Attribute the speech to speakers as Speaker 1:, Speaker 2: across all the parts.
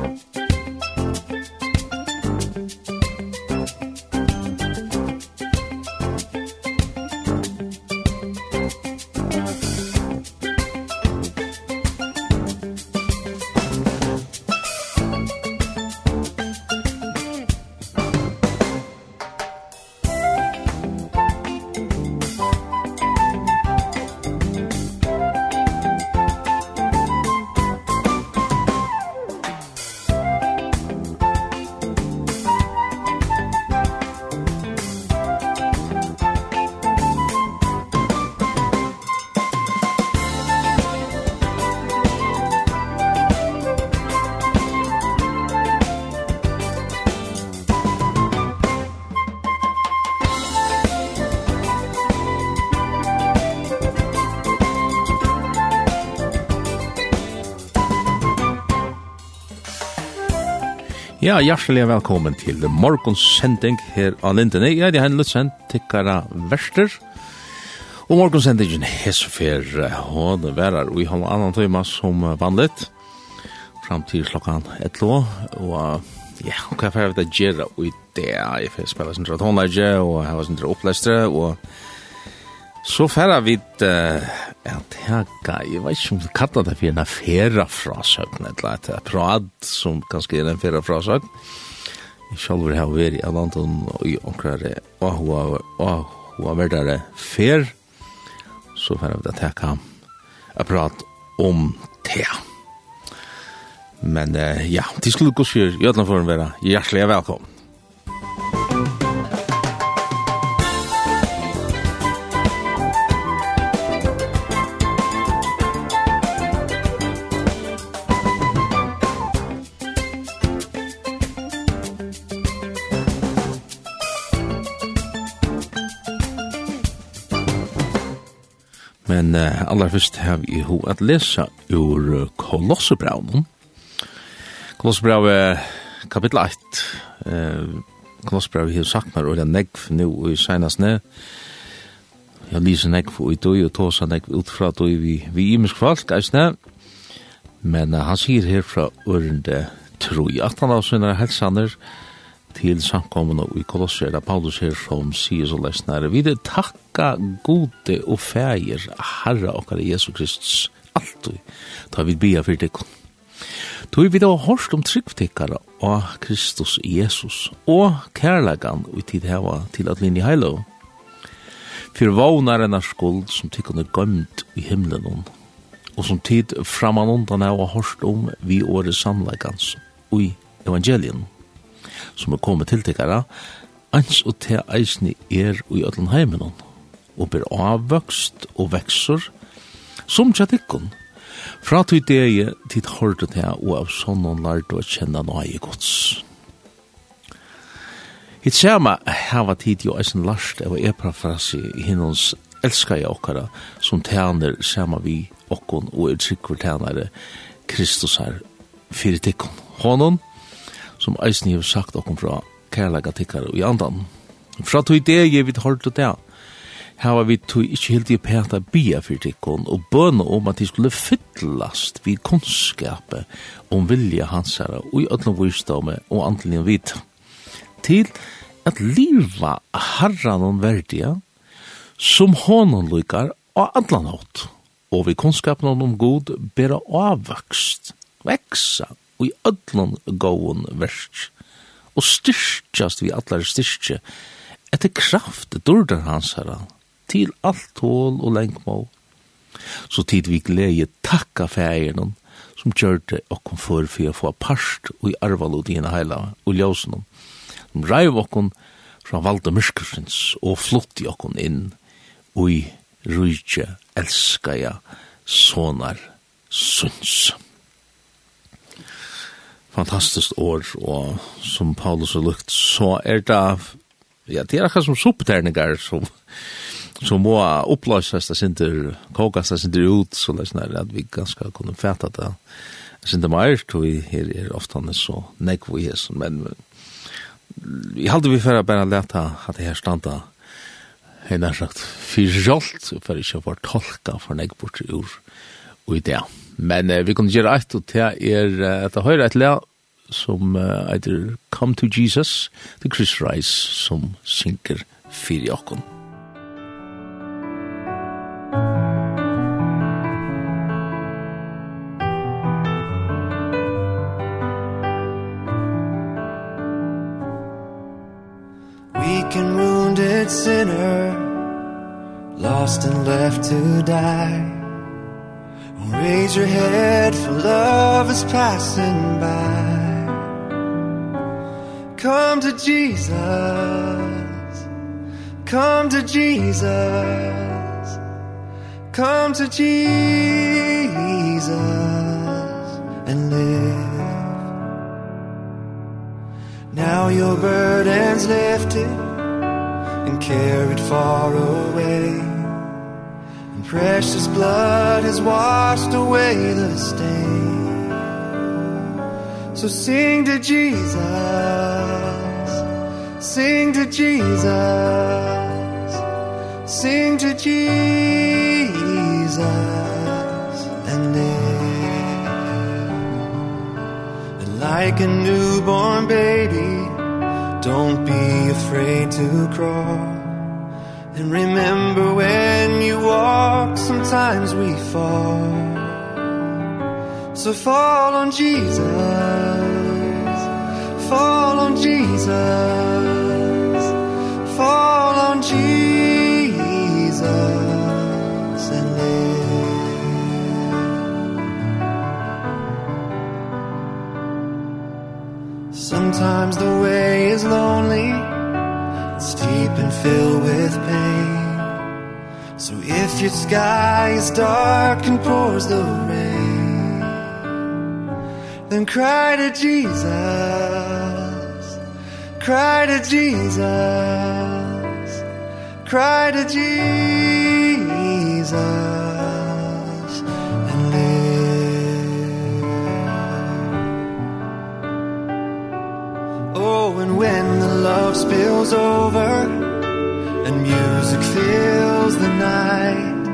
Speaker 1: Musik Ja, hjertelig velkommen til morgens sending her av Lindene. Jeg er Henrik Lutzen, tikkara verster. Og morgens sendingen er så fer hånd verar og i halv annan tøyma som vanligt. Fram til klokkan 11. Og ja, og hva fer vi det gjerra og i det? Jeg fer spela sin tråd håndleidje og har sin tråd opplestre. Og så fer vi uh, at haka, jeg vet ikke om vi kallar det for en affæra frasøgn, eller et prad som kanskje er en affæra frasøgn. Jeg selv har vært i Alanton og i omkrare og hun har vært der fer, så får jeg at haka a prat om tea. Men ja, til skulle gå skjer, i Øtlandforen være hjertelig velkommen. Men uh, aller først har vi ho at lesa ur Kolossebraunen. Kolossebraunen kapitel 1. Uh, Kolossebraunen har sagt meg, og negv nu i senastne. Jeg lyser negv og i døy, og tåsa negv ut fra døy vi, vi imisk folk, eisne. Men uh, han sier herfra ørende troi, at han av sine helsaner, og til samkommende i Kolosser, da Paulus her som sier så lesnare, vi det takka gode og feir Herre okkar Jesu Kristus alltid, da vi bia fyrir dekken. Tui vi da hårst om tryggtikkara og Kristus Jesus og kærlegan vi tid heva til at linje heilo. Fyr vånar enn skuld som tikkun er gømt i himlen og som tid framan undan heva hårst om vi åre samlegans og i evangelien som er kommet til tikkara, ans og te eisni er og i öllum heimenon, og ber avvøkst og veksur, som tja tikkun, fra tui degi tid hårdu te og av sonnon lardu a kjenna noe gods. Hitt sama hava tid jo eisen larst av eprafrasi i hinnons elska i okkara som tæner sama vi okkon og er tryggver tænare Kristus her fyrir tikkun. Honon? som eisen har sagt okkom fra kærlega tikkar og i andan. Fra tog det jeg vidt hård og det, her var vi tog ikke helt i peta bia for tikkon og bøna om at de skulle fyllast vid kunnskapet om vilja hans herre og i ötlom vissdomme og antelig vit. Til at liva herran og verdia som honom lykar og andlan hatt og vi kunnskapen om god bera avvakst, veksa og i ödlun gåun versk, og styrkjast vi allar styrkje, etter kraft durdar hans herra, til alt hål og lengmå. Så tid vi glede takka fægeren, som gjørte okkom for for å få parst og i arvalod i henne heila og ljøsen, som reiv okkom fra valda myrskursins og flott i okkom inn og i rujtje elskaja sonar sunns fantastiskt år, og som Paulus har lukt, så er det, ja, det er akkurat som sopterninger som, som må oppløses, det sinter, kokas det sinter ut, så det er at vi ganske kunne fæta det. Det sinter meir tror vi her er ofte så nekv vi er, men vi halte vi for å bare leta at det her standa, hei nær sagt, fyrir jolt, for ikke å tolka for nekbort ur og i det. Men eh, vi kunne gjøre et, og det er, etter høyre et lag, som uh, heter Come to Jesus, til Chris Rice som synker fyrir okkon.
Speaker 2: Weak and wounded sinner Lost and left to die Raise your head for love is passing by Come to Jesus. Come to Jesus. Come to Jesus and live. Now your burden's lifted and carried far away. And precious blood has washed away the stain. So sing to Jesus. Sing to Jesus. Sing to Jesus. And then And like a newborn baby Don't be afraid to crawl. And remember when you walk Sometimes we fall. So fall on Jesus fall on Jesus. Fall on Jesus and live. Sometimes the way is lonely. It's deep and filled with pain. So if your sky is dark and pours the rain Then cry to Jesus. Cry to Jesus. Cry to Jesus. Oh, and when the love spills over And music fills the night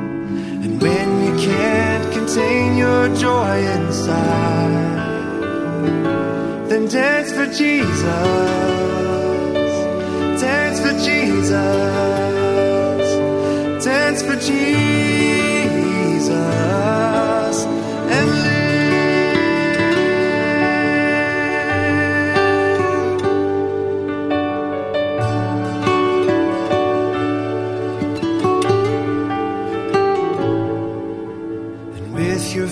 Speaker 2: And when you can't contain your joy inside Then dance for Jesus. Dance for Jesus. Dance for Jesus. And live.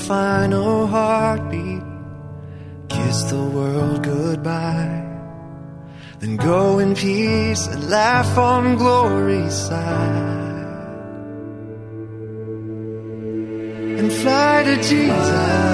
Speaker 2: Final Then go in peace and laugh on glory's side. And fly to Jesus.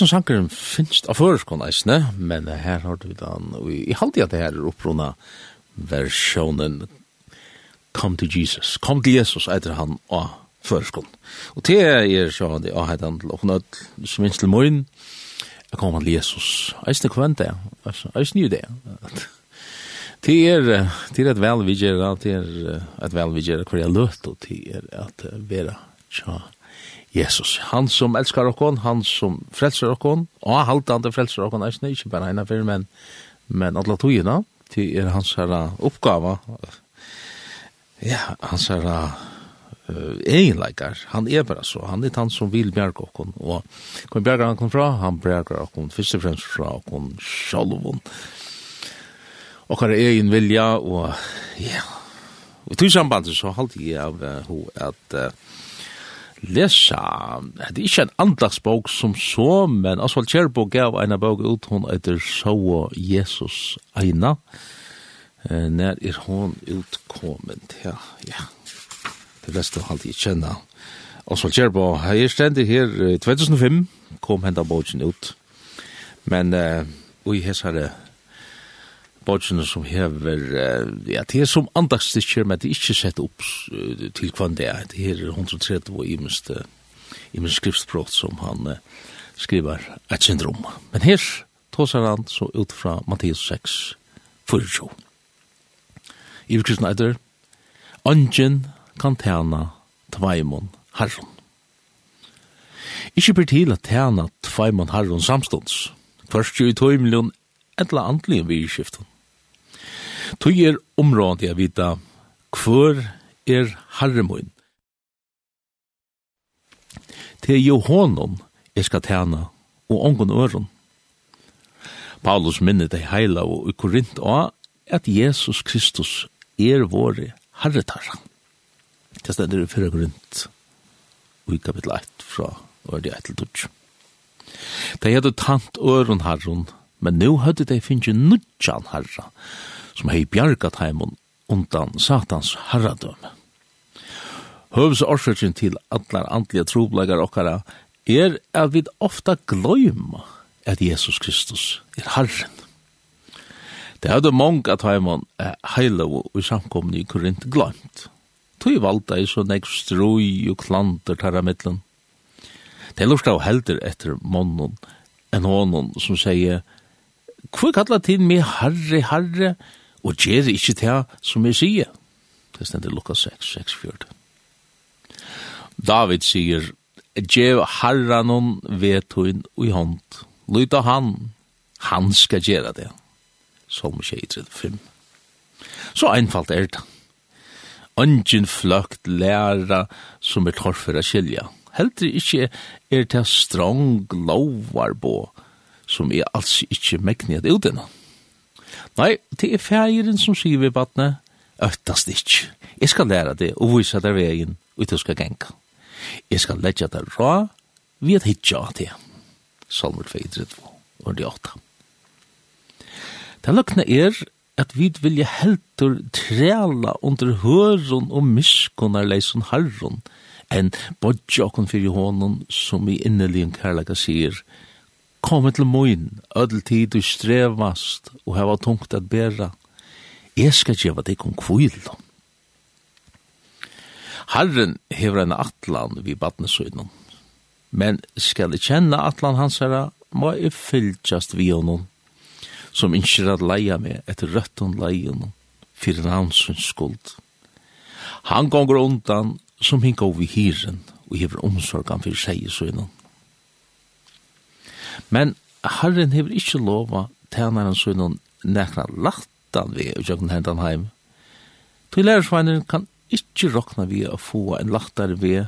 Speaker 1: Hasen Shankeren finst av føreskånd eisne, men her har du den, og i halvdia det her er opprona versjonen Come to Jesus, Kom til Jesus, etter han av føreskånd. Og til jeg er så det av heitan til åkna, som minst til morgen, jeg kom til Jesus, eisne kvent det, eisne jo det. Det er, det er et velvidgjera, det er et velvidgjera hver jeg løt, og det er at vera tja, Jesus. Han som elskar okkon, han som frelser okkon, og haltande frelser okkon, eisne, ikkje bare eina fyrir, men, men alla togina, til er hans herra oppgava, ja, hans herra uh, egenleikar, han er bara så, han er han som vil bjerga okkon, og kom bjerga han kom fra, han bjerga okkon, fyrst og fremst fra okkon sjalvon, okkar egen vilja, og ja, og i tog sambandet så halte jeg av uh, at uh, lesa, det er ikke en andagsbok som så, men Oswald Kjerbo gav en bok ut, hun etter Sjåa Jesus Eina. eh, når er hun utkommet, ja, ja, det beste å alltid kjenne. Oswald Kjerbo, her stendig her, 2005 kom hendet boken ut, men uh, vi har hessere bodgene som hever, uh, ja, det er som andagsstikker, men det er ikke sett opp uh, til hva det er. Det er 130 og imens, imens skriftspråk som han uh, skriver et syndrom. Men her tåser han så ut fra Matteus 6, 4. Iver Kristin Eider, Angen kan tjene tveimon herron. Ikke blir til at tjene tveimon herron samstånds. Først jo i tøymelion etla andlige virkskiften tog er området jeg vita hvor er harremoen. Til jo honom jeg skal tjene, og ångon øron. Paulus minner deg heila og i Korint og at Jesus Kristus er våre herretarra. Det stender i 4 Korint, og i kapittel 1 fra Ørdi 1 til 2. De hadde tant øron herron, men nu hadde de finnet nudjan herra, som hei bjargat heimon undan satans herradøm. Høvs årsøkjen til atlar andlige troblegar okkara er at vi ofta gløyma at Jesus Kristus er Herren. Det hadde mange at heimon heile og i samkomne i Korint gløymt. Tøy valda i så nek strøy og klanter tarra mittlen. Det er lort av helder etter månen enn hånden som sier Hvor kallar til meg herre, herre, og gjer ikkje det som jeg sier. Det stender Lukas 6, 6, 14. David sier, Gjev harranon vetun i hånd. Lyta han, han skal gjøre det. Som 35. Så einfalt er det. Ongen fløkt læra som er torfer a skilja. Heldur ikkje er det strong lovar lovarbo som er alls ikkje megnet utenom. Nei, det er fægeren som sier vi badne, øttast ikkje. Jeg skal læra det og vise deg vegen og du skal genka. Jeg skal leggja deg ra vi at hitja av det. Salmer 2, og det 8. Det løkne er at vi vilja heldur trela under høron og miskunar leisun harron, enn bodja okon fyrir honon som i inneligen kærlega sier, Kom til moin, ödel tid du strevast og hava tungt at bera. Jeg skal gjeva deg om kvil. Herren hever en atlan vi badnesøyden, men skal jeg kjenne atlan hans herra, må jeg fylltjast vi honom, som innskir at leia meg etter røtton leion, fyrir hansens skuld. Han gonger undan som hinga over hiren og hever omsorgan fyrir seg i søyden. Men Herren hever ikkje lova tænaren sønnen nekna lagtan vi og jøkken hendan heim. Til lærersveineren kan ikkje rokna vi å få en lagtare vi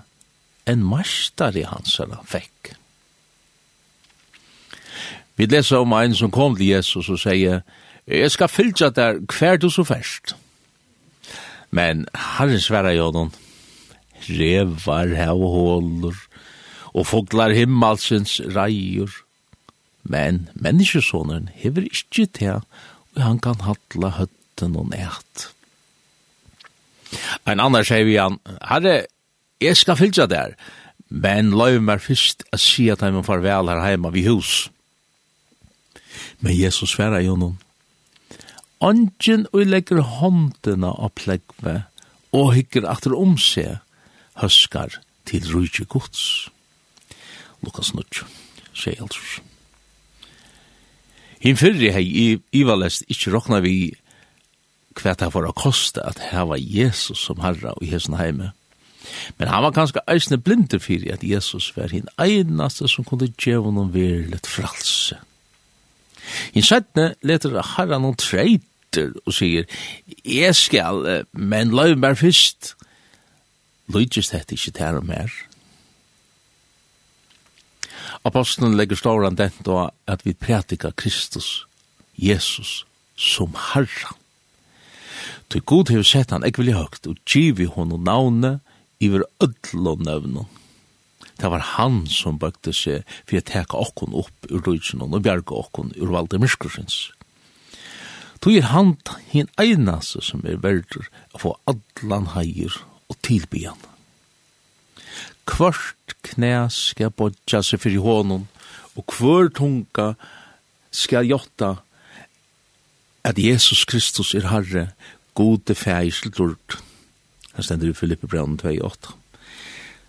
Speaker 1: en i hans herra fekk. Vi leser om en som kom til Jesus og sier, «Jeg skal fylltja der hver du så først». Men Herren sverra jo noen, «Revar hev og håler, og foglar himmalsens reier, Men menneskesonen hever ikkje til, og han kan hatla høtten og nært. En annan sier vi han, herre, jeg skal fylla der, men løy meg først å si at han farvel her heima vid hus. Men Jesus sverra jo noen, Ongen og legger håndene av plegve og hikker atter om seg, høskar til rujtje gods. Lukas Nutsch, 6. Hinn fyrri hei ivalest ikkje rokna vi hva det var å koste at hava Jesus som herra og hesen heime. Men han var kanskje eisne blinder fyrir at Jesus var hinn einaste som kunne djeva noen verlet fralse. Hinn sættne leter herra noen treiter og sier, jeg skal, men løy meg fyrst. Lydjes just ikkje tæra mer. Apostlen legger ståren den da at vi prætika Kristus, Jesus, som Herra. Til god har sett han ikke vilje høgt, og givi honom navnet iver og nøvnum.
Speaker 3: Det var han som bøkte seg for å teka okkon opp ur rujtsen og bjerga okkon ur valde myrskursins. Tog er han hin einaste som er verdur å få allan heier og tilbyan. Kvart knæ skal bodja seg fyrir honom, og kvör tunga skal jotta at Jesus Kristus er Herre, gode fæg til. Her stender i Filippe Brann 2,8.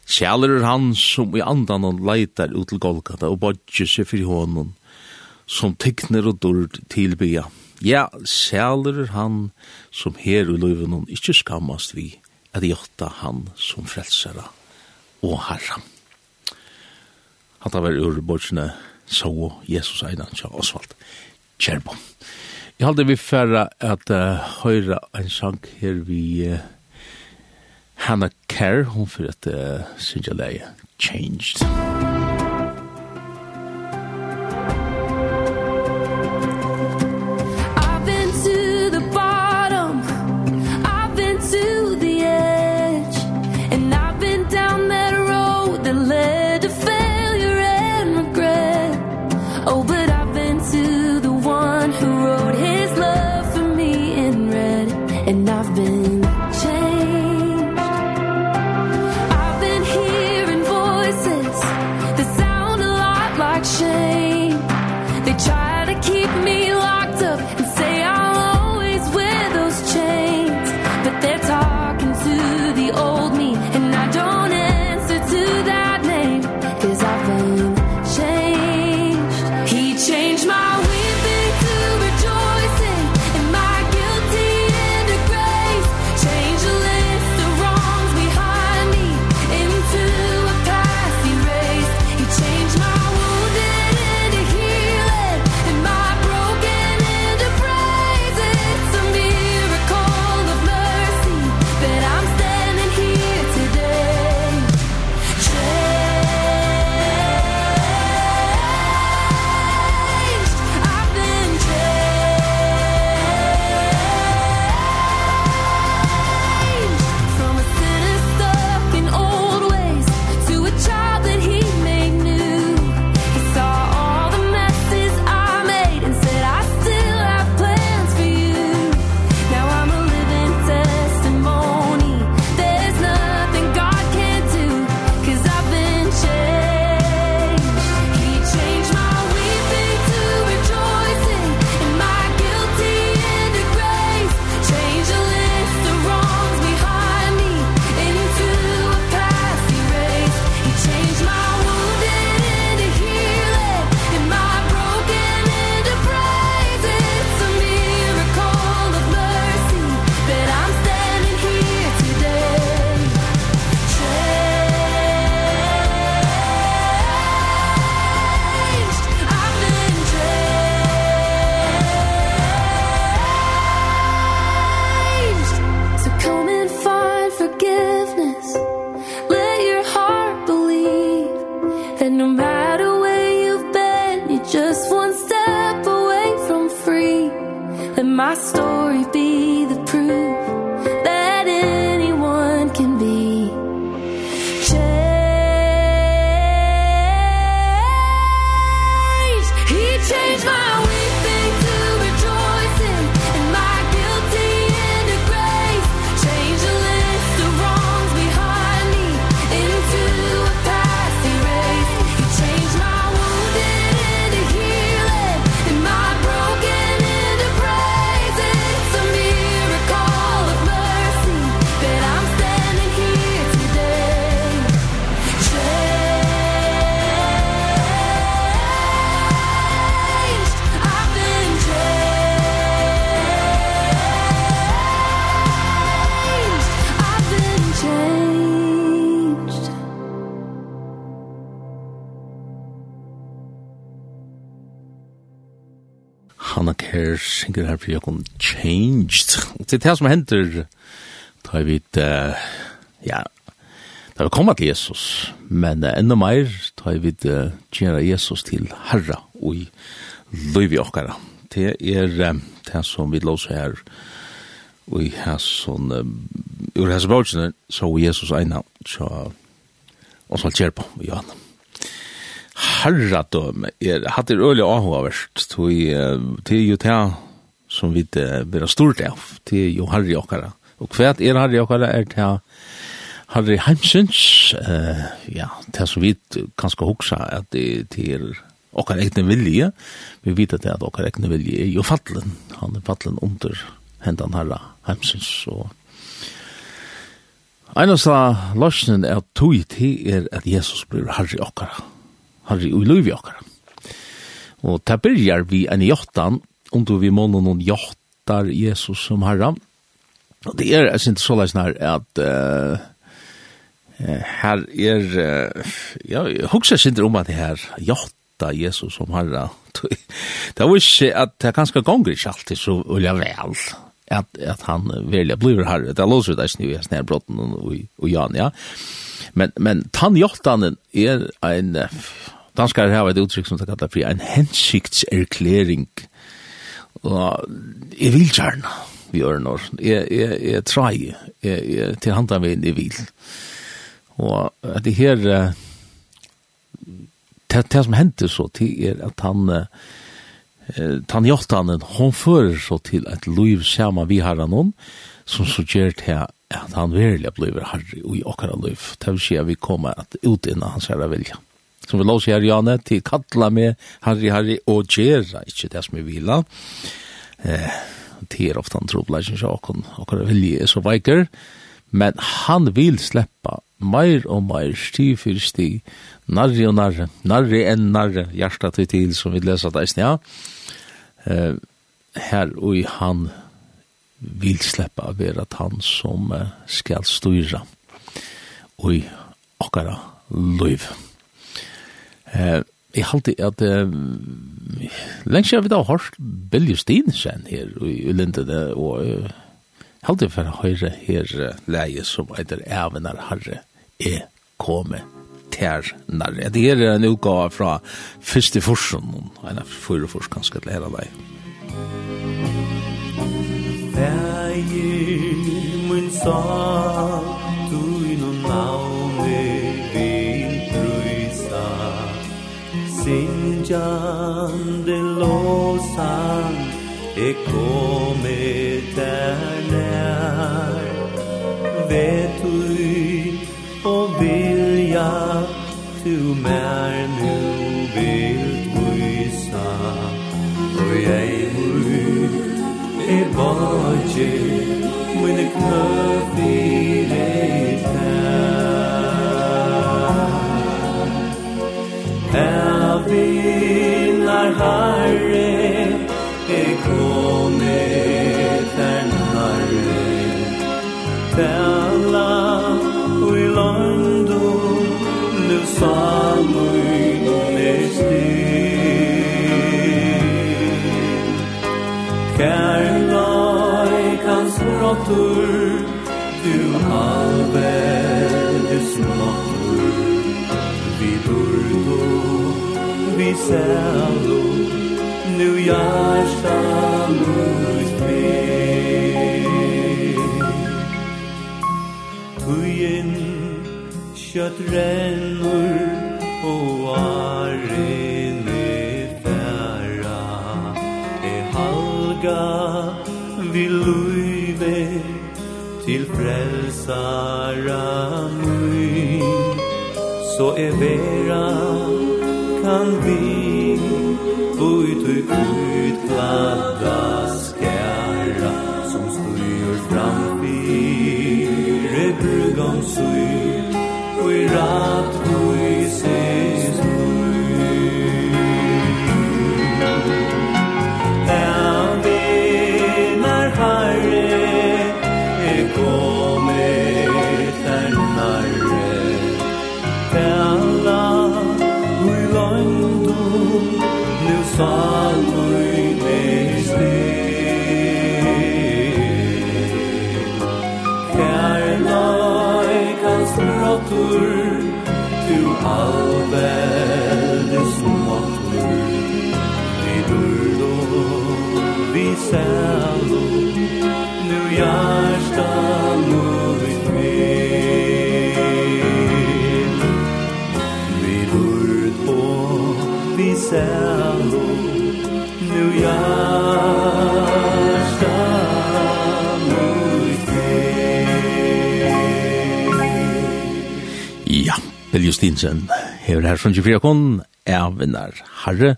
Speaker 3: Sjæler er han som i andan og leitar ut til Golgata og bodger seg fyrir hånden, som tykner og dord tilbya. Ja, sjæler er han som her i løyven hon ikkje skammast vi, at jotta han som frelsera og Herre. tar var ur bortsene så Jesus einan tja Osvald Kjerbo. Jeg halde vi færre at uh, høyra en sang her vi uh, Hannah Kerr, hun fyrir at uh, synsja leie Changed.
Speaker 1: Changed.
Speaker 3: Oh, synger her for Jokon Changed. Det er det som hender, da vi uh, ja, da vi kommer til Jesus, men uh, enda mer da vi uh, gjør Jesus til Herra og i løyvi okkara. Det er uh, det som vi låser her, og i her sånn, uh, ur hans bøtjene, så Jesus eina, så,
Speaker 1: og så alt på, og Johanna herradøme er hatt er øyelig avhåverst, til jo til som vi blir stort av til jo Harry okkara. Og hva er Harry okkara er til Harry Heimsens, uh, ja, til som vi kanskje hoksa at det til okkar egne vilje, vi vet at det er okkar egne vilje er jo fattelen, han er fattelen under hendan herra Heimsens, og Einast av løsnen er tog til er at Jesus blir Harry okkara, Harry og Løyvi okkara. Og det byrjar vi en i om du vi månen noen jottar Jesus som herra. Og det er, jeg synes så leis nær, at uh, her er, uh, ja, jeg husker ikke om at det her jotta Jesus som herra. det var ikke at det er ganske gonger ikke alltid så ulja vel at, at han velja blir herre. Det er låser det ikke i snedbrotten og, og Jan, ja. Men, men tann tannjottanen er en, uh, danskar har et uttrykk som det kallar for en hensiktserklæring. Ja og jeg vil gjerne vi gjør når. Jeg, jeg, jeg trai, jeg, jeg til handa vi i vil. Og at det her, det, det som hendte så til er at han, eh, Tan hjaltanen, hon fører så til et liv sama vi har noen, som så gjør til at han virkelig blir herre i okkara liv. Det vil si at vi kommer at ut innan hans herre vilja. Mm som vi låser her, Janne, til kattla med Harry Harry og Gjera, ikke det som vi vila. Eh, det er ofte han trobla, ikke så akkur, akkur vilje er så veiker, men han vil sleppa meir og meir, sti for sti, narri og narri, narri enn narri, hjarta til til, som vi lesa det, ja. Eh, her og han vil sleppa at han som skal styra og i akkara løyve. Eh, jeg halte at eh, lenge siden vi da har hørt Billy Stinsen her i Lindene, og jeg halte for å høre her leie som heter Evenar Harre er kommet tær nær. Det her er en utgave fra første forsen, en av første forsen ganske til her av
Speaker 4: deg. Leie mun sa, du innom navn, Singiande låsan E come ternär Vet du och vilja Tu mer nu vill visa Och jag vill E vage Min knöfig Tela uilando le samui nesti Kärlai kans du halveldes måttur Vi burdo, vi sälo, nu hjärsta lor kjøtt rennur og arene færa e halga vi luive til frelsara mui så e vera kan vi ut og utkladda skæra som styr framfyr e brugom syr oi rat oi se
Speaker 1: Hansen. Hever her som 24 kon, Evinar Harre.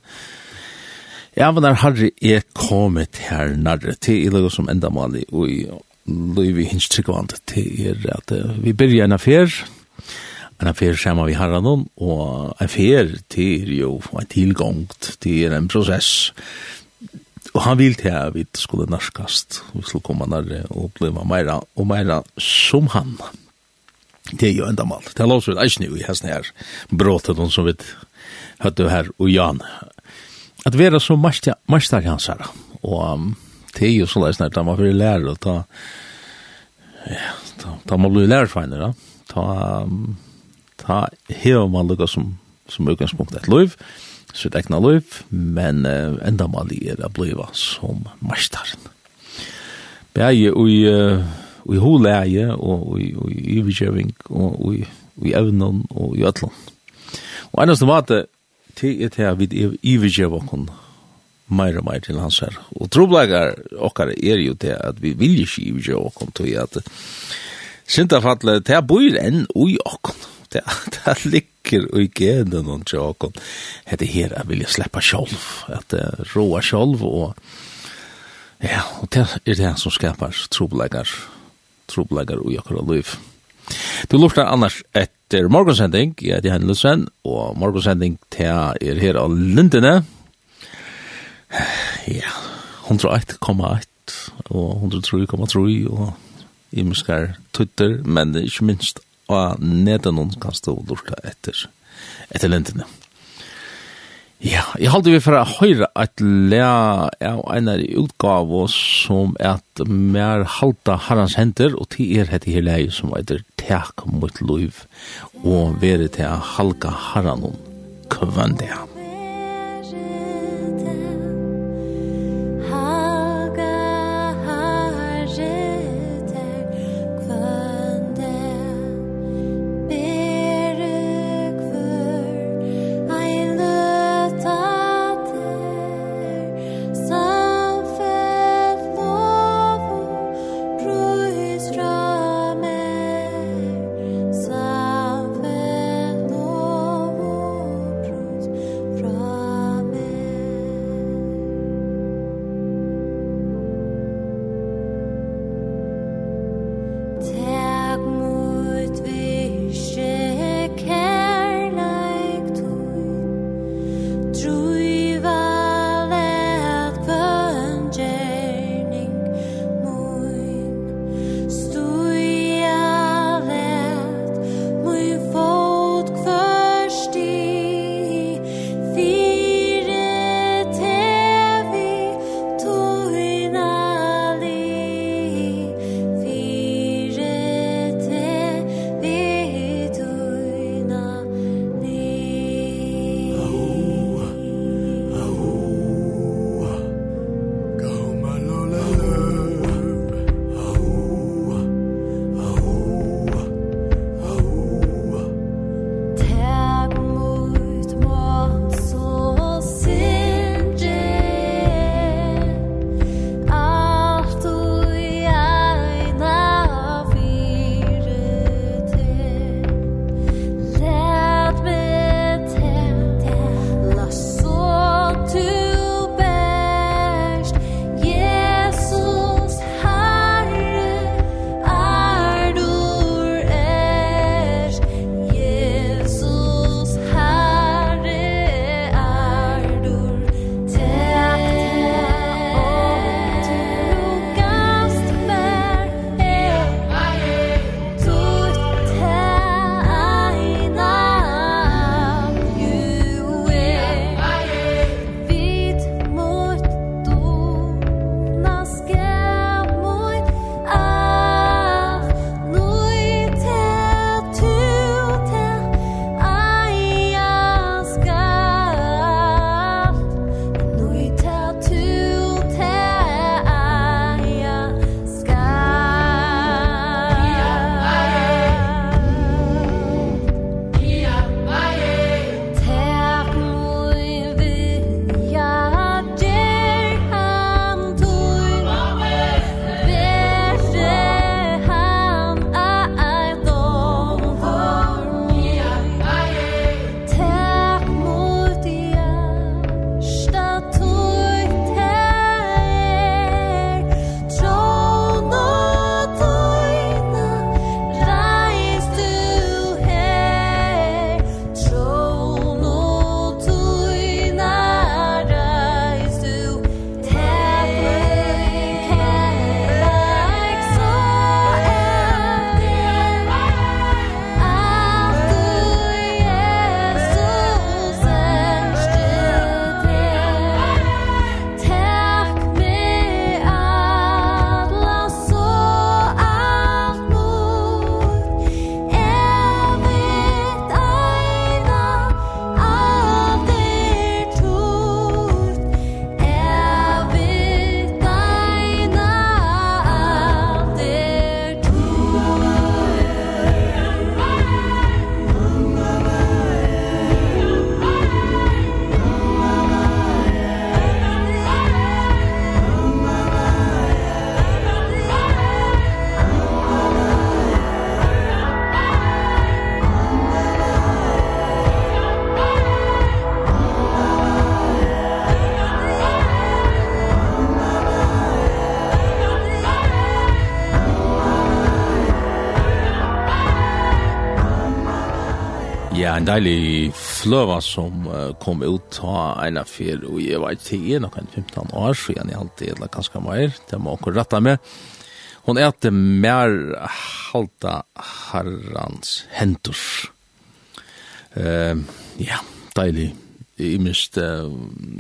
Speaker 1: Evinar Harre er kommet her nærre til i løg som enda mali og i løg vi hins tryggvand til er at vi byrja en affær, en affær sama vi harra noen, og affær til er jo en tilgångt til er en prosess. Og han vil til at vi skulle narskast, vi skulle komme nærre og bli meira og meira som han. Det er jo enda mal. Det er lov som vi eisne i hesten her bråten som vi høtte her og Jan. At vera så mestak hans her. Og det er jo så leis nært at man fyrir lærer og ta ja, ta ta man blir lærerfeiner ta ta hever man lukka som som utgangspunkt et liv sitt ekna liv men uh, enda mal er a bliva som mestaren. Bæg i i holæge og i iverkjøving og i evnen og i øtlån. Og ennast om at det er til at vi iverkjøver oss meir og meir til hans her. Og troblegar okkar er jo til at vi vil ikke iverkjøver oss til at Sintafalle, det bor enn ui okkon. Det, det ligger ui genen og til Det er her jeg vil sleppa sjolv, at det råa sjolv og ja, og det er det som skapar troblegar troblegar og jakkara liv. Du lortar annars etter morgonsending, jeg heter Hendelsen, og morgonsending til er her av Lindene. Ja, 101,1 og 103,3 og imiskar Twitter, men ikke minst av nedenon kan stå lorta etter, etter Lindene. Ja, jeg halte vi for å høre at lea av en av utgave som at mer halta herrens henter, og til er hette her leie som heter Tek mot liv, og være til halka herren kvøndia. en deilig fløva som uh, kom ut av en av fyr, og jeg var i er noen 15 år, så jeg er alltid eller ganske mer, det må dere rette med. Hon er til mer halta herrans hentus. Uh, ja, deilig. Jeg mist, uh,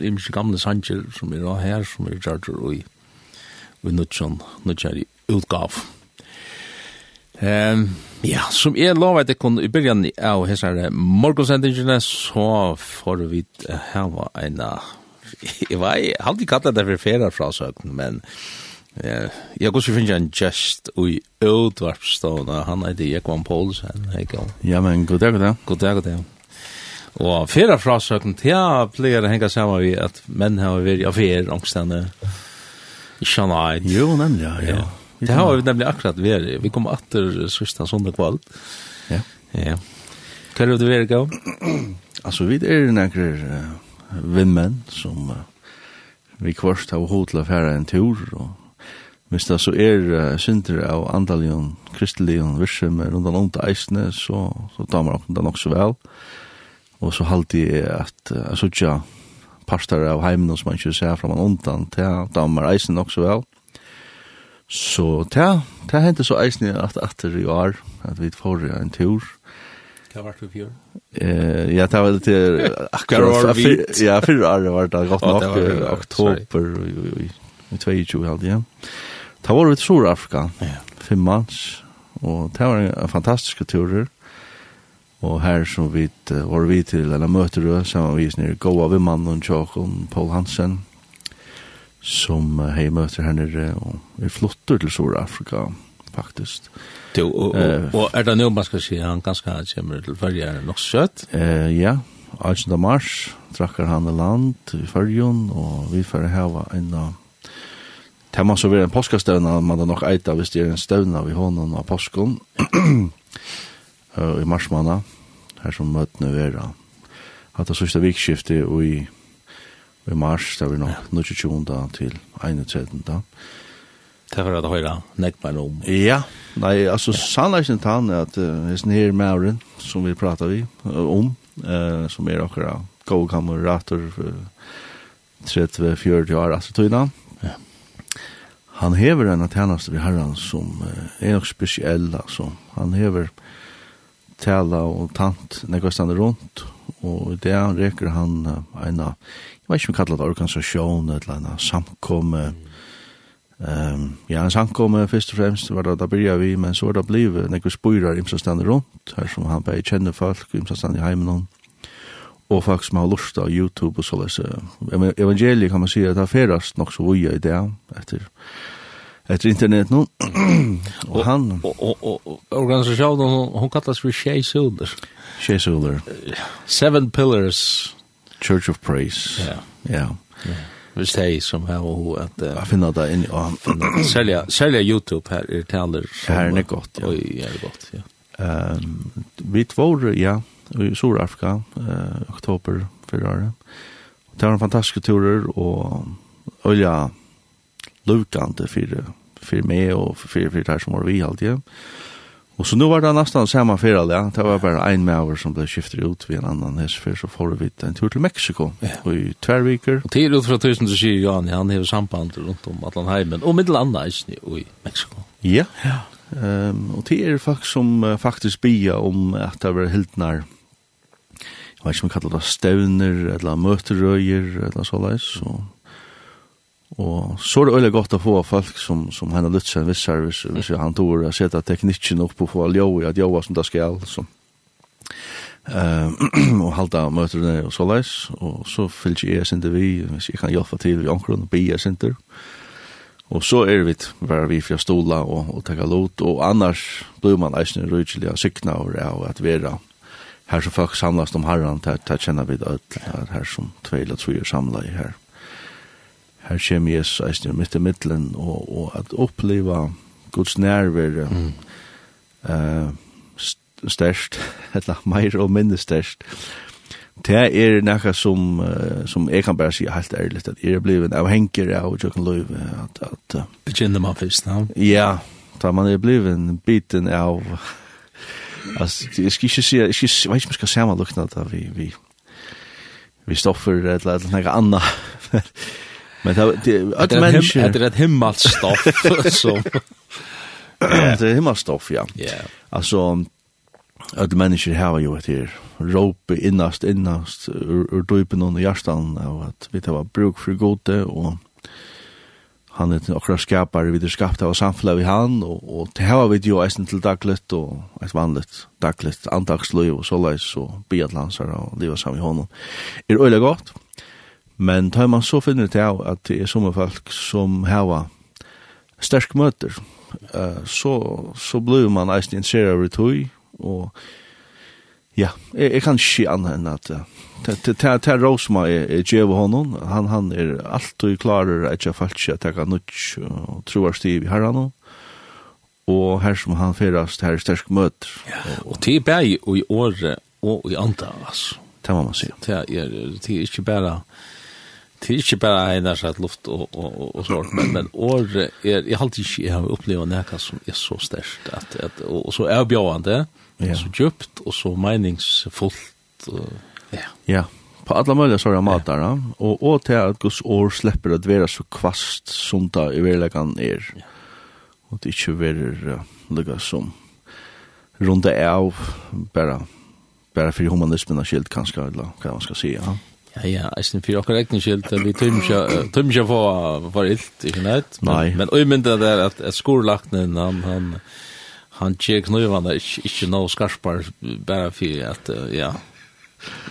Speaker 1: jeg mist gamle sanger som er her, som er gjør og i, og i nødtjen, nødtjen utgav. Ehm ja, som er lov at det kun i byrjan av hessar morgonsendingene, så får vi hava en, jeg var alltid kallet det for ferar fra søkken, men eh, jeg går så finner en gest i utvarpstående, han heter Jekvann Poulsen, hei
Speaker 5: Ja, men god dag, god dag.
Speaker 1: God dag, god dag. Og færa frasøkn, ja, pleier å henge sammen vi at menn har vært i affær, angstene, i Shanghai.
Speaker 5: Jo, nemlig, ja. ja.
Speaker 1: Det har vi nemlig akkurat vi Vi kommer åter sista söndag kvall.
Speaker 5: Ja.
Speaker 1: Ja. Kan du det gav?
Speaker 5: Altså, vi er nekker uh, vimmen som uh, vi kvarst har hod til å fære en tur Og, Hvis det så er uh, synder av andalion, kristelion, virsum rundt om til eisene, så, så damer opp det nok så vel. Og så halte jeg at uh, jeg sutja parster av heimen som man ikke ser fra man ondt an, til damer eisene nok så vel. Så ta, ta hente så eisne at etter i år, at vi får en tur.
Speaker 1: Hva var det fjør?
Speaker 5: Eh, ja, det var det
Speaker 1: til
Speaker 5: akkurat, ja, fyrre år var det godt nok, oktober i 22 halde, ja. Var vi til Sur-Afrika, fem manns, og det var en fantastisk turer. Og her som vi var vi til, eller møter du, sammen vi nere, Goa Vimman og Tjokon, Paul Hansen, som uh, hei møter her nere og vi flottur til Sør-Afrika, faktisk.
Speaker 1: Jo, og, og, og er det noe man skal si, han ganske kommer til Førje, er nok søtt?
Speaker 5: Eh, ja, 18. mars trakkar han i land i Førjen, og vi får heva en av tema så vi en påskastøvna, man er nok eita hvis det er en støvna vi hånden av påsken, i marsmanna, her som møtene vera. Hatt det sørste vikskiftet og i i mars, det var nok ja. 22. til 31.
Speaker 1: Da. Det var det høyre, nekk meg om.
Speaker 5: Ja, nei, altså ja. sannleggen tann er at uh, hesten her mauren som vi prater vi om, uh, som er akkurat kamerater uh, 30-40 år, altså tøyna.
Speaker 1: Ja.
Speaker 5: Han hever en av tjeneste vi herran som uh, er nok spesiell, altså. Han hever tala og tant nekvastande rundt, og i det reker han uh, en av jeg vet ikke om kallet organisasjon, et eller annet samkomme, Um, ja, en samkomme først og fremst var det da byrja vi, men så var det blivet nekker spyrar imsa stande rundt, her som han bare kjenner folk, imsa stande i heimen hon, og folk som har lust av YouTube og så les. Evangeliet kan man si at det ferast nok så vuja i det, etter, etter internet nå. og han...
Speaker 1: Og, og, og, og organisasjonen, hun kallas for Shea Suler.
Speaker 5: Shea
Speaker 1: Seven Pillars
Speaker 5: Church of Praise.
Speaker 1: Ja.
Speaker 5: Ja.
Speaker 1: Hvis det er som her og at...
Speaker 5: Jeg finner det inn i...
Speaker 1: sälja YouTube här är taler...
Speaker 5: här är det godt, ja.
Speaker 1: Oj, är det gott, ja.
Speaker 5: Um, vi tvår, ja, i Sur-Afrika, uh, oktober förra året. Det var en fantastisk turer, och olja lukante för för mig och för för det som var vi alltid. Ja Och så nu var det nästan samma fyra ja. Det var bara en med som blev skiftet ut vid en annan häst för så får vi en tur till Mexiko
Speaker 1: ja.
Speaker 5: i Tvärviker.
Speaker 1: Och till ut från tusen så säger Jan, han har samband runt om Atlantheimen och Middelanda i Mexiko.
Speaker 5: Ja, ja. Um, och det är folk som uh, faktiskt bia om att det var hildnar jag vet inte om man kallar det stövner eller möteröjer eller sådär så Og så er det øyelig godt å få folk som, som henne lytt seg en viss service, hvis han tog å sette teknikken opp og få ljøy, at ljøy som det skal, så. Uh, og halda møter det og så leis, og så fyllt jeg sinter vi, hvis jeg kan hjelpe til i omkron, og bi sinter. Og så er vi bare vi fra stola og, og takka lot, og annars blir man eisne rydgjelig av sykna og av at vera her som folk samlas om herran, her, her kjenner vi det her som tvei eller tru er samla i her her kommer Jesus eisne mitt i middelen, og, og at oppleva Guds nærvere mm. uh, størst, eller meir og mindre størst. Det er nekka som, uh, som jeg kan bare si helt ærlig, at jeg er blivet avhengig av Jøkken Løyv. At, at, uh,
Speaker 1: Begynner man først, no?
Speaker 5: Ja, da man er blivet biten av... Altså, jeg skal ikke si, jeg, skal, jeg vet ikke om jeg skal sammenlukne det vi, vi, vi stoffer eller, eller noe annet. Men det är människor.
Speaker 1: Det är ett himmelstoff som
Speaker 5: det är himmelstoff, ja.
Speaker 1: Ja.
Speaker 5: Alltså att människor har ju ett här rope innast innast ur dypen under hjärtan av att vi tar bruk för gode och han er akkurat skapare vi er skapt av samfunnet vi han og, og det har vi jo eisen til dagligt og et vanligt dagligt andagslöj og såleis, og biatlansar og livet sammen i hånden. Er det godt gott? Men tar man så finner det av at det er som folk som har sterk møter, uh, så, så blir man eisen interesseret av det og ja, jeg, jeg kan ikke si annet enn at det er Rosma er djev honom, han, han er alltid klarer at jeg falt ikke at jeg kan nutj og troar stiv i herran og her som han ferast her sterk møter.
Speaker 1: Ja, og det er bare i året og i andre, altså.
Speaker 5: Det må man si.
Speaker 1: Det er, det er ikke bare det er ikke bare en av luft og, og, og, og sånt, men, men år er, jeg har alltid ikke jeg har opplevd noe som er så størst, at, at, og, og så er bjøvende,
Speaker 5: ja.
Speaker 1: så djupt, og så meningsfullt, og, ja.
Speaker 5: Ja, på alla möjliga sorger matar ja. och och till att Guds år släpper att vara så kvast som det i verkligheten är. Ja. Och det inte vara lika som runda av bara bara för humanismen skilt kanske eller vad man ska säga. Ja.
Speaker 1: Ja, ja, jeg synes for dere egen skyld, vi tømmer ikke for, for ilt, ikke
Speaker 5: nøyt.
Speaker 1: Men, men jeg mynda det er at, at skolaknen, han, han, han tjer knøyvane, ikke, ikke noe skarspar, bare for at, uh, ja,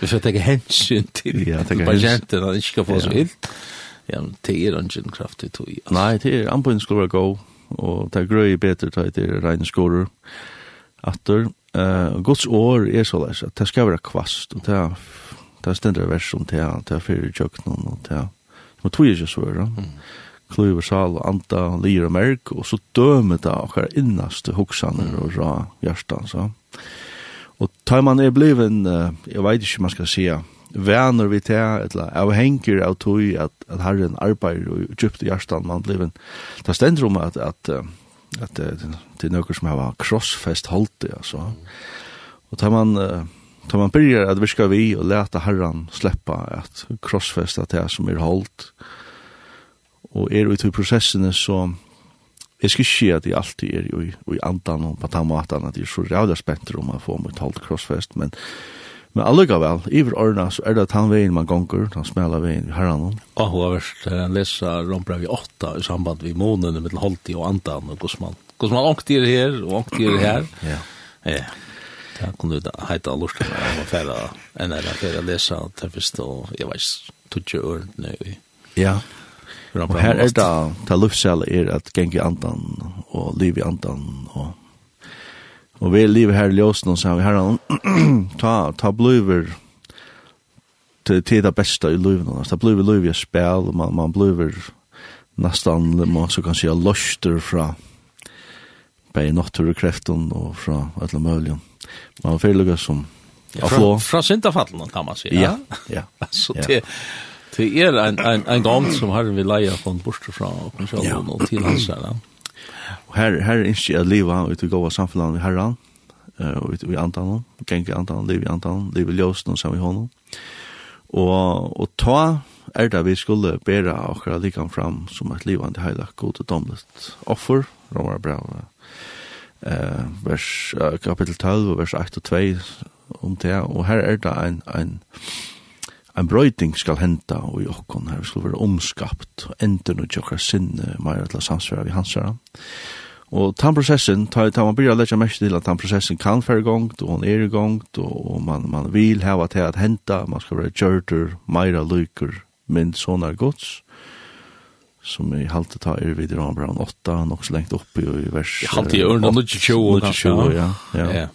Speaker 1: vi får tenke hensyn til
Speaker 5: ja,
Speaker 1: patienten, han ikke skal få så ilt. Ja, men det er ikke en kraftig tog.
Speaker 5: Nei, det er anbøyen være god, og det er grøy bedre til det er regne skoler. Atter, uh, Guds år er så leis, at det skal være kvast, og det er det er stendere vers om det, det er fyrir tjøkken og det er, som tog ikke så er, kluver sal og anta, lir og merk, og så dømer det akkar innaste hoksaner og ra hjertan, så. Og tar man er bliven, jeg vet ikke man skal si, vänner vi till eller avhänger av tog att att Herren arbetar och djupt i hjärtan man blev en där ständer om att att att det är något som har crossfest hållt det alltså. Och tar man Tar man börjar att viska vi och läta herran släppa att krossfästa det som är hållt. Och är ute i processen så Jeg skal ikke si at jeg alltid er i, i andan og på den måten at jeg er så rævlig spent om å få mitt holdt krossfest, men, men allugavel, iver årene så er det den veien man gonger, den smela veien vi herran.
Speaker 1: annen. Ja, hun har vært uh, lesa Rombrev i åtta i samband med månene mellom halvt og andan og hvordan man, hvordan man her og ångter her.
Speaker 5: ja.
Speaker 1: Ja. Det kunne du heita og lort av å færa, enn er det færa lesa og det fyrst og jeg veis tutsi ørene i
Speaker 5: Ja, og her er det det luftsel er at gengi andan og liv i andan og og vi liv her i ljósen og sier vi herran, ta, ta bluver til til det beste i livet nå. Det blir liv i spel, man, man blir nesten, man så kan si, løster fra bei naturkreften og fra alle mulige man får lukka som
Speaker 1: ja, fra, fra syndafallen kan man si
Speaker 5: Ja, ja.
Speaker 1: Så
Speaker 5: ja.
Speaker 1: det det er en en en gang som har vi leja från borste fra och kanske
Speaker 5: ja.
Speaker 1: og til hans där.
Speaker 5: Och her här är inte att leva ut i gå samfunnet samfundet herran eh och ut i antan i antan liv i antan liv i ljusen som i honom. og, og ta er det vi skulle bära akkurat likan fram som et livande hela god og domlet offer, Romar Brau eh, vers, kapitel 12, vers 8 og 2, om det, og her er det en, en, en brøyting skal henta, og i okkon her, skal være omskapt, og endur noe tjokkar sinne, meir til samsvera vi hans herra. Og tan prosessen, ta, ta man blir lekkja mest til at tan prosessen kan fære gongt, og hon er gongt, og, man, man vil hava til at henta, man skal være kjørter, meira lykker, min sonar gods, som i halte ta er vid om brann 8, nok så lengt oppi i vers...
Speaker 1: I halte i ørna, nå ikke tjo,
Speaker 5: nå ikke tjo, ja. ja.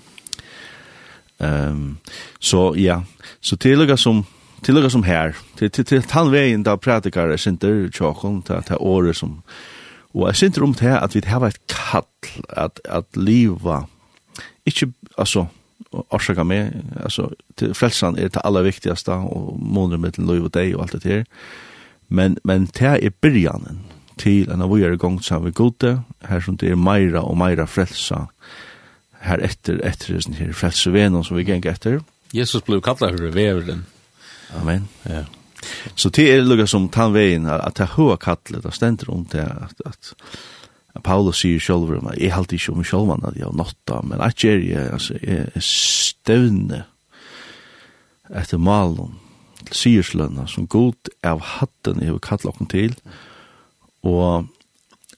Speaker 5: Um, så ja, så tillegga som tillegga som her, til, til, til tannveien da pratikar er sinter tjåkon, til, til året som... Og jeg sinter om det at vi har et kall, at, at liva, ikke, altså, orsaka meg, altså, til frelsan er det aller viktigaste, og måneder med liv og deg og alt det her, Men, men det er byrjanen til en av vi er gongt sammen vi gode, her som det er meira og meira frelsa, her etter, etter sin her frelsevenen som vi geng etter.
Speaker 1: Jesus ble kallet for veveren.
Speaker 5: Amen.
Speaker 1: Ja.
Speaker 5: Så det er lukka som tannveien, at det er høy kallet, det stender om det, at, at Paulus sier sjálfur om jeg halte ikke om sjálfan at jeg har nåtta, men at jeg er, altså, jeg er støvne etter malen syrslønna som god av hatten jeg vil kalle okken til, og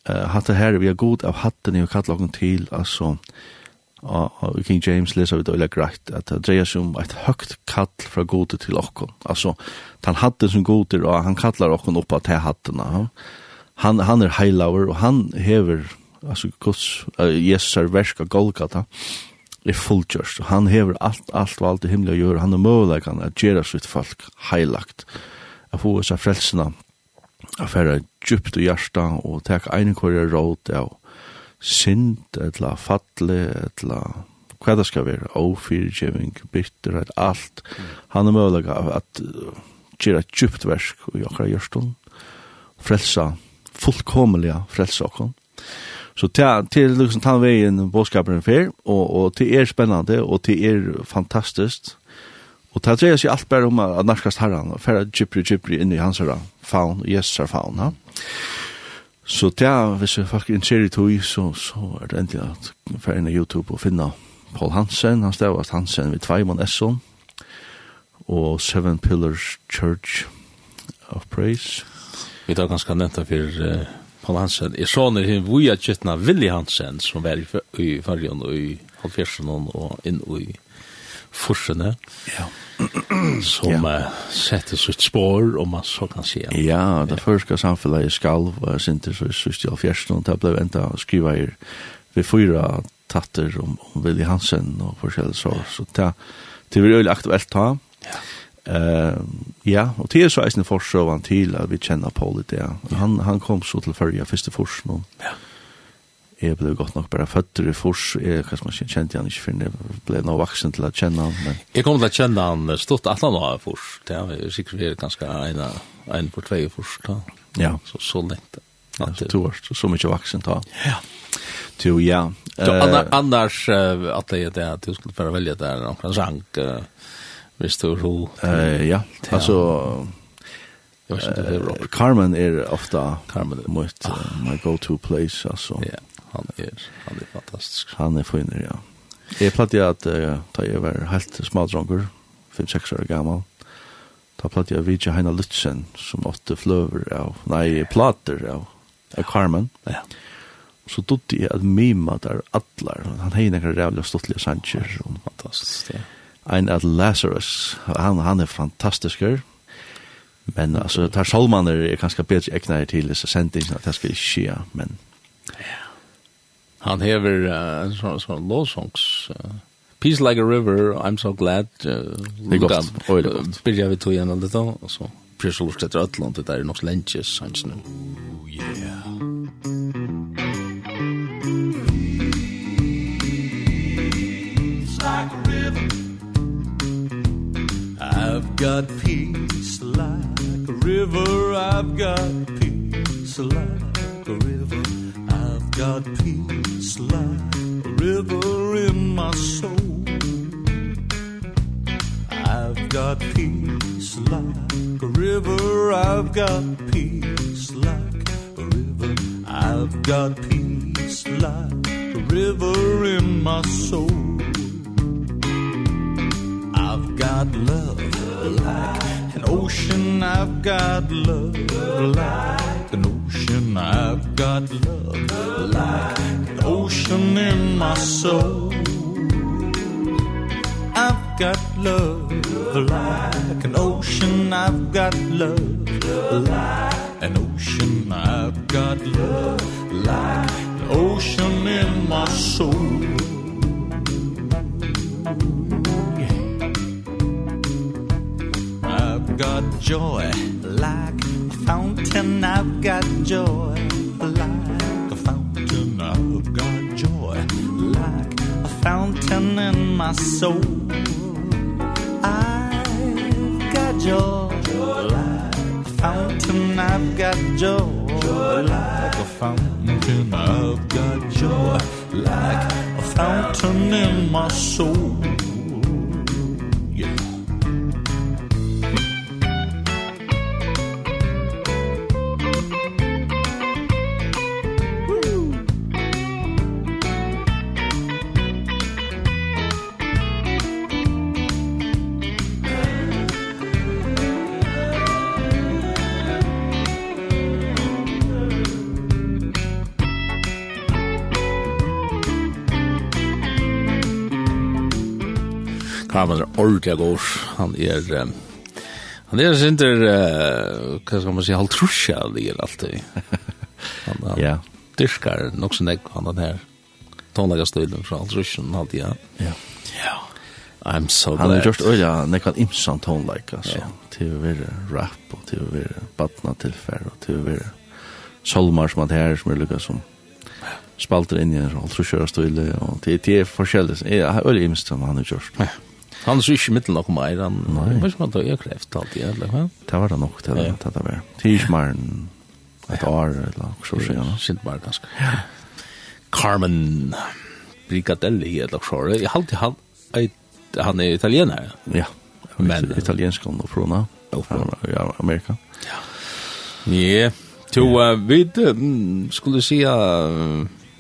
Speaker 5: uh, hatten her vi er god av hatten jeg vil kalle okken til, altså, og i King James leser vi det veldig greit, at det dreier seg om et høgt kall fra gode til okken. Altså, han hatten som gode, og han kallar okken oppa til hatten. Han, han er heilaver, og han hever, altså, Guds, uh, Jesus er versk av Golgata, og er fulltjørst. Han hever alt, alt og alt i himmelen å gjøre. Han er møleikene at gjøre sitt folk heilagt. Jeg får seg frelsene at fære djupt og hjertet og tek egen hvor jeg råd av synd, etla fattelig, etla hva det skal være, ofyrgjeving, bitterhet, alt. Han er møleik av at gjøre et djupt versk i akkurat hjertet. Frelsa, fullkomelig frelsa okkur. Så til, til liksom ta veien bådskaperen fer, og, og til er spennende, og til er fantastisk. Og til dreier seg alt bare om at narkast herran og færre gypri gypri inn i hans herra. faun, Jesus er faun, ha? Så til, hvis folk er en i tog, så, så er det endelig at færre inn i YouTube og finne Paul Hansen, han stavast Hansen ved Tveimon Esson, og Seven Pillars Church of Praise.
Speaker 1: Vi tar ganske nevnt det for uh Paul Hansen. Jeg så når hun vuja kjøttene Willy Hansen, som var i fargen og i halvfjersen og inn i forsene.
Speaker 5: Ja.
Speaker 1: Som ja. uh, setter sitt spår, om man så kan si.
Speaker 5: Ja, det ja. første samfunnet i Skalv, og jeg syntes så i sørste halvfjersen, og det ble enda skriva i vi fyra tatter om, om Willy Hansen og forskjellig så. Så det, det var jo aktuelt ta.
Speaker 1: Ja.
Speaker 5: Eh ja, og det er så eisen forsøvan til at vi kjenner Paul det. Han han kom så til førja første fors nå.
Speaker 1: Ja.
Speaker 5: Jeg ble godt nok bare føtter i fors, jeg hva man kjente han ikke før, jeg ble nå vaksen til å kjenne han. Men...
Speaker 1: Jeg kom til å kjenne han stort at han var fors, det er sikkert vi er ganske en, en på tvei fors da.
Speaker 5: Ja.
Speaker 1: Så, så lengt.
Speaker 5: Ja, så to år, så så mye vaksen da.
Speaker 1: Ja.
Speaker 5: Jo, ja.
Speaker 1: Så annars, annars at det er det at du skulle bare velge der, noen sang, uh, Hvis du ro.
Speaker 5: Eh ja, alltså
Speaker 1: Jag vet
Speaker 5: inte
Speaker 1: hur
Speaker 5: Carmen er ofta
Speaker 1: Carmen er.
Speaker 5: mitt my go to place altså.
Speaker 1: Ja, han er, han er fantastisk.
Speaker 5: Han er finner, ja. Jeg platt jeg at uh, da jeg var helt smådrunkar, 5-6 år gammal. Ta platt jeg vidja Heina Lutzen som åtte fløver av, nei, plater av, av Carmen.
Speaker 1: Ja.
Speaker 5: Så dotte jeg at mima der allar. Han heina kan rävliga stottliga sancher.
Speaker 1: Fantastisk, ja
Speaker 5: ein at Lazarus, han, han er fantastisker, men altså, tar Solmaner er kanskje bedre egnet til disse sendingene, at det skal ikke skje, men... Ja.
Speaker 1: Han hever uh, en sånn sånn låsongs... Uh, Peace like a river, I'm so glad. Uh,
Speaker 5: det er godt, og det er godt.
Speaker 1: Byrja vi tog igjen av da, og så prøver så lort etter Øtland, det er nok slentjes, sannsene. Oh,
Speaker 6: yeah. got peace like a river. I've got peace like a river. I've got peace like a river in my soul. I've got peace like a river. I've got peace like a river. I've got peace like a river in my soul. I've got love like an ocean I've got love like an ocean I've got love like an ocean in my soul. I've got love like an ocean I've got love like an ocean I've got love like an ocean in my soul. got joy. Like a fountain I've got joy. Like a fountain I've got joy. Like a fountain in my soul. I've got joy. Like a fountain I've got joy. Like a fountain I've got joy. Like a fountain in my soul.
Speaker 1: han er ordentlig god. Han er... Um, han er sinter, uh, hva skal man si, halvtrusja ligger alltid. Han, han
Speaker 5: ja.
Speaker 1: dyrkar nok som nek, han den her tonlagastöjlen fra halvtrusjen alltid, ja.
Speaker 5: Ja.
Speaker 1: Ja. I'm so
Speaker 5: han
Speaker 1: glad.
Speaker 5: Han har gjort øya nekkan imsan tonleik, altså.
Speaker 1: Yeah.
Speaker 5: Til å være rap, og til å være badna tilfær, og til å være solmar som han her, som er lukka som spalter inn i en halvtrusjøra støyle, og til det er forskjellig. Jeg har øyla imsan han har gjort.
Speaker 1: Ja. Han er så ikke mittel nok mer, han
Speaker 5: Nei.
Speaker 1: Jeg vet ikke man tar jo kreft alltid, eller hva?
Speaker 5: Det var det nok til det, det var det. Mer enn et år, eller hva så sier han.
Speaker 1: Sint bare ganske. Carmen Brigadelli, eller hva så. Jeg halte han, han er italiener.
Speaker 5: Ja,
Speaker 1: men
Speaker 5: italiensk han
Speaker 1: og frona,
Speaker 5: ja, Amerika.
Speaker 1: Ja. Ja, to, vi skulle si,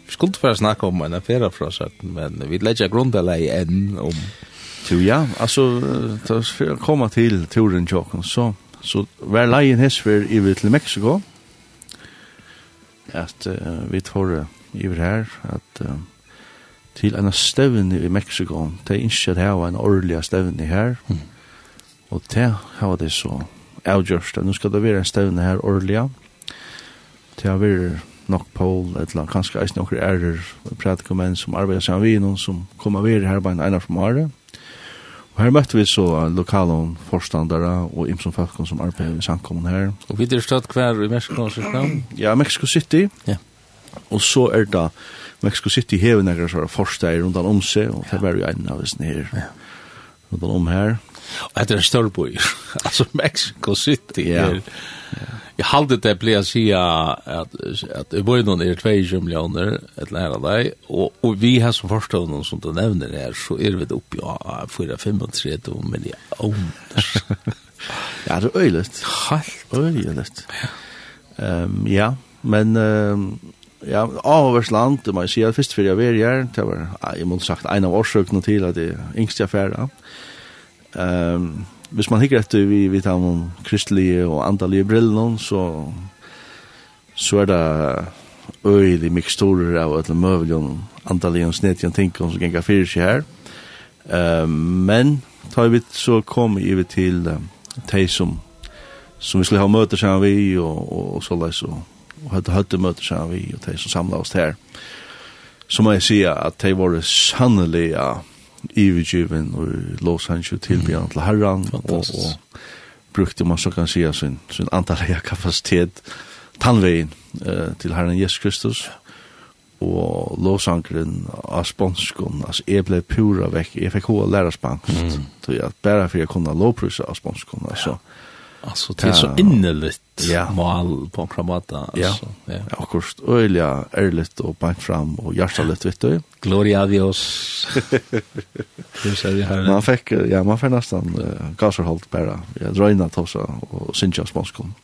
Speaker 1: skulle for snakke om en affære fra 17, men vi legger grunn til enn om
Speaker 5: Så ja, alltså tas för komma til turen Jokon så så var lejen hesfer i til Mexico, at uh, vi tror över her, at uh, til en stevne i Mexico, Det er ikke det här en årlig stevne her, Mm. Och det har det så avgjørst. at nå skal det være en stevne her årlig. til å være nok Paul, et eller annet, kanskje eisen noen ærer, pratikumenn som arbeider sammen vi, noen som kommer være her bare en ene fra Mare. Og her møtte vi så lokale forstandere og imsom folk som arbeider i samkommen her.
Speaker 1: Og vi er stått hver i Mexico City?
Speaker 5: Ja, Mexico City.
Speaker 1: Ja.
Speaker 5: Og så er det Mexico City hever nægge sånne forstandere rundt om seg, og det var jo en av disse her. Rundt om her.
Speaker 1: Og det er en større by. altså Mexico City.
Speaker 5: Ja.
Speaker 1: Er, jeg halde det ble att säga at, at i bøyden er 22 millioner, et eller annet deg, og, og vi har som första noen som du nevner her, så er vi uppe ja 4 35 millioner.
Speaker 5: ja, det er øyligt.
Speaker 1: Halt.
Speaker 5: Øyligt. Um, ja, men Um, ja, avversland, det må jeg si, at først för jeg var her, det var jeg må sagt en av årsøkene til at det yngsta affären. Ehm hvis man hikker etter vi vi tar noen kristelige og andalige brillene, så, så er det øyelig miksturer av et møvel og andalige og snedige ting som ganger fyrir seg her. Uh, men tar vi så kom vi til uh, de som, som vi skulle ha møter sammen vi og, og, og så leis og, og hadde høyde møter sammen vi og de som samlet oss her. Så må jeg si at de var sannelig av ivergiven og Los Angeles tilbyggen til herran, og, og brukte man så kan säga sin, sin antallega kapacitet tannveien uh, til herren Jesus Kristus og låsankeren av sponskon, altså jeg ble pura vekk, jeg fikk hva læra spansk, mm. tror jeg, bare for jeg kunne låprysa av sponskon, altså. Ja.
Speaker 1: Alltså det är så innerligt
Speaker 5: ja.
Speaker 1: mål på en kramata.
Speaker 5: Ja,
Speaker 1: ja.
Speaker 5: ja akkurat øyelig, ærligt og bænt fram og hjertelig, vet du.
Speaker 1: Gloria a Dios.
Speaker 5: man fikk, ja, man fikk nesten uh, gasserholdt bare, Jeg drøyna tosa og sinja sponskon.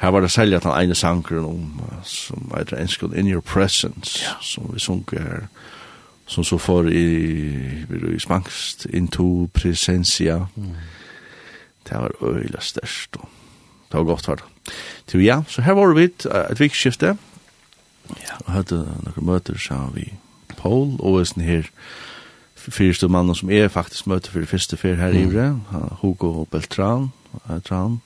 Speaker 5: Her var det selja den ene sangren om, uh, som heter enskon In Your Presence, ja. som vi sunker her, som så får i, i spangst, Into presensia. Mm. Det var øyelig størst, og det var godt for det. Til ja, så her var vi et et vikskifte. Ja, og hadde noen møter, så vi Paul, og er sånn her fyrste mannen som er faktisk møter for det første fyr her i Ivre, Hugo Beltran, Beltran,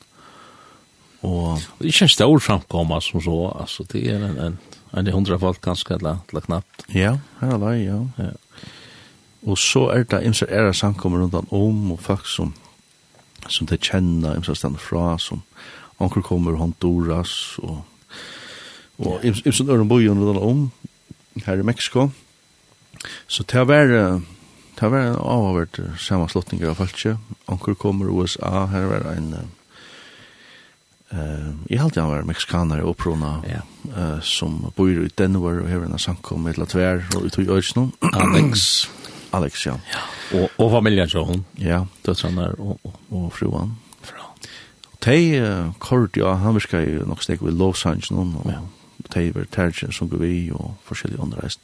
Speaker 5: Og
Speaker 1: det er ikke en stor framkomma som så, altså det er en, en, en hundra folk ganske, eller, eller knappt.
Speaker 5: Ja, her er det, ja.
Speaker 1: ja.
Speaker 5: Og så er det imser æra samkommer rundt om, og folk som, som de kjenner, imser stand fra, som Anker kommer Honduras og og yeah. Ibsen Øren Bojen rundt om her i Mexico. Så det var det var en avhåvert sammanslutning av Falkje. Anker kommer USA, her var en eh jag hade han var mexikaner och prona eh som bor i Denver och har en samkom med Latver och ut i Ösno
Speaker 1: Alex
Speaker 5: Alex ja.
Speaker 1: ja. Och och familjen så hon.
Speaker 5: Ja,
Speaker 1: det sån og
Speaker 5: och och
Speaker 1: fruan.
Speaker 5: Tei kort, ja, han virka jo nok steg ved Los Angeles noen, og
Speaker 1: ja.
Speaker 5: tei var tergen som går vi, og forskjellige underreist.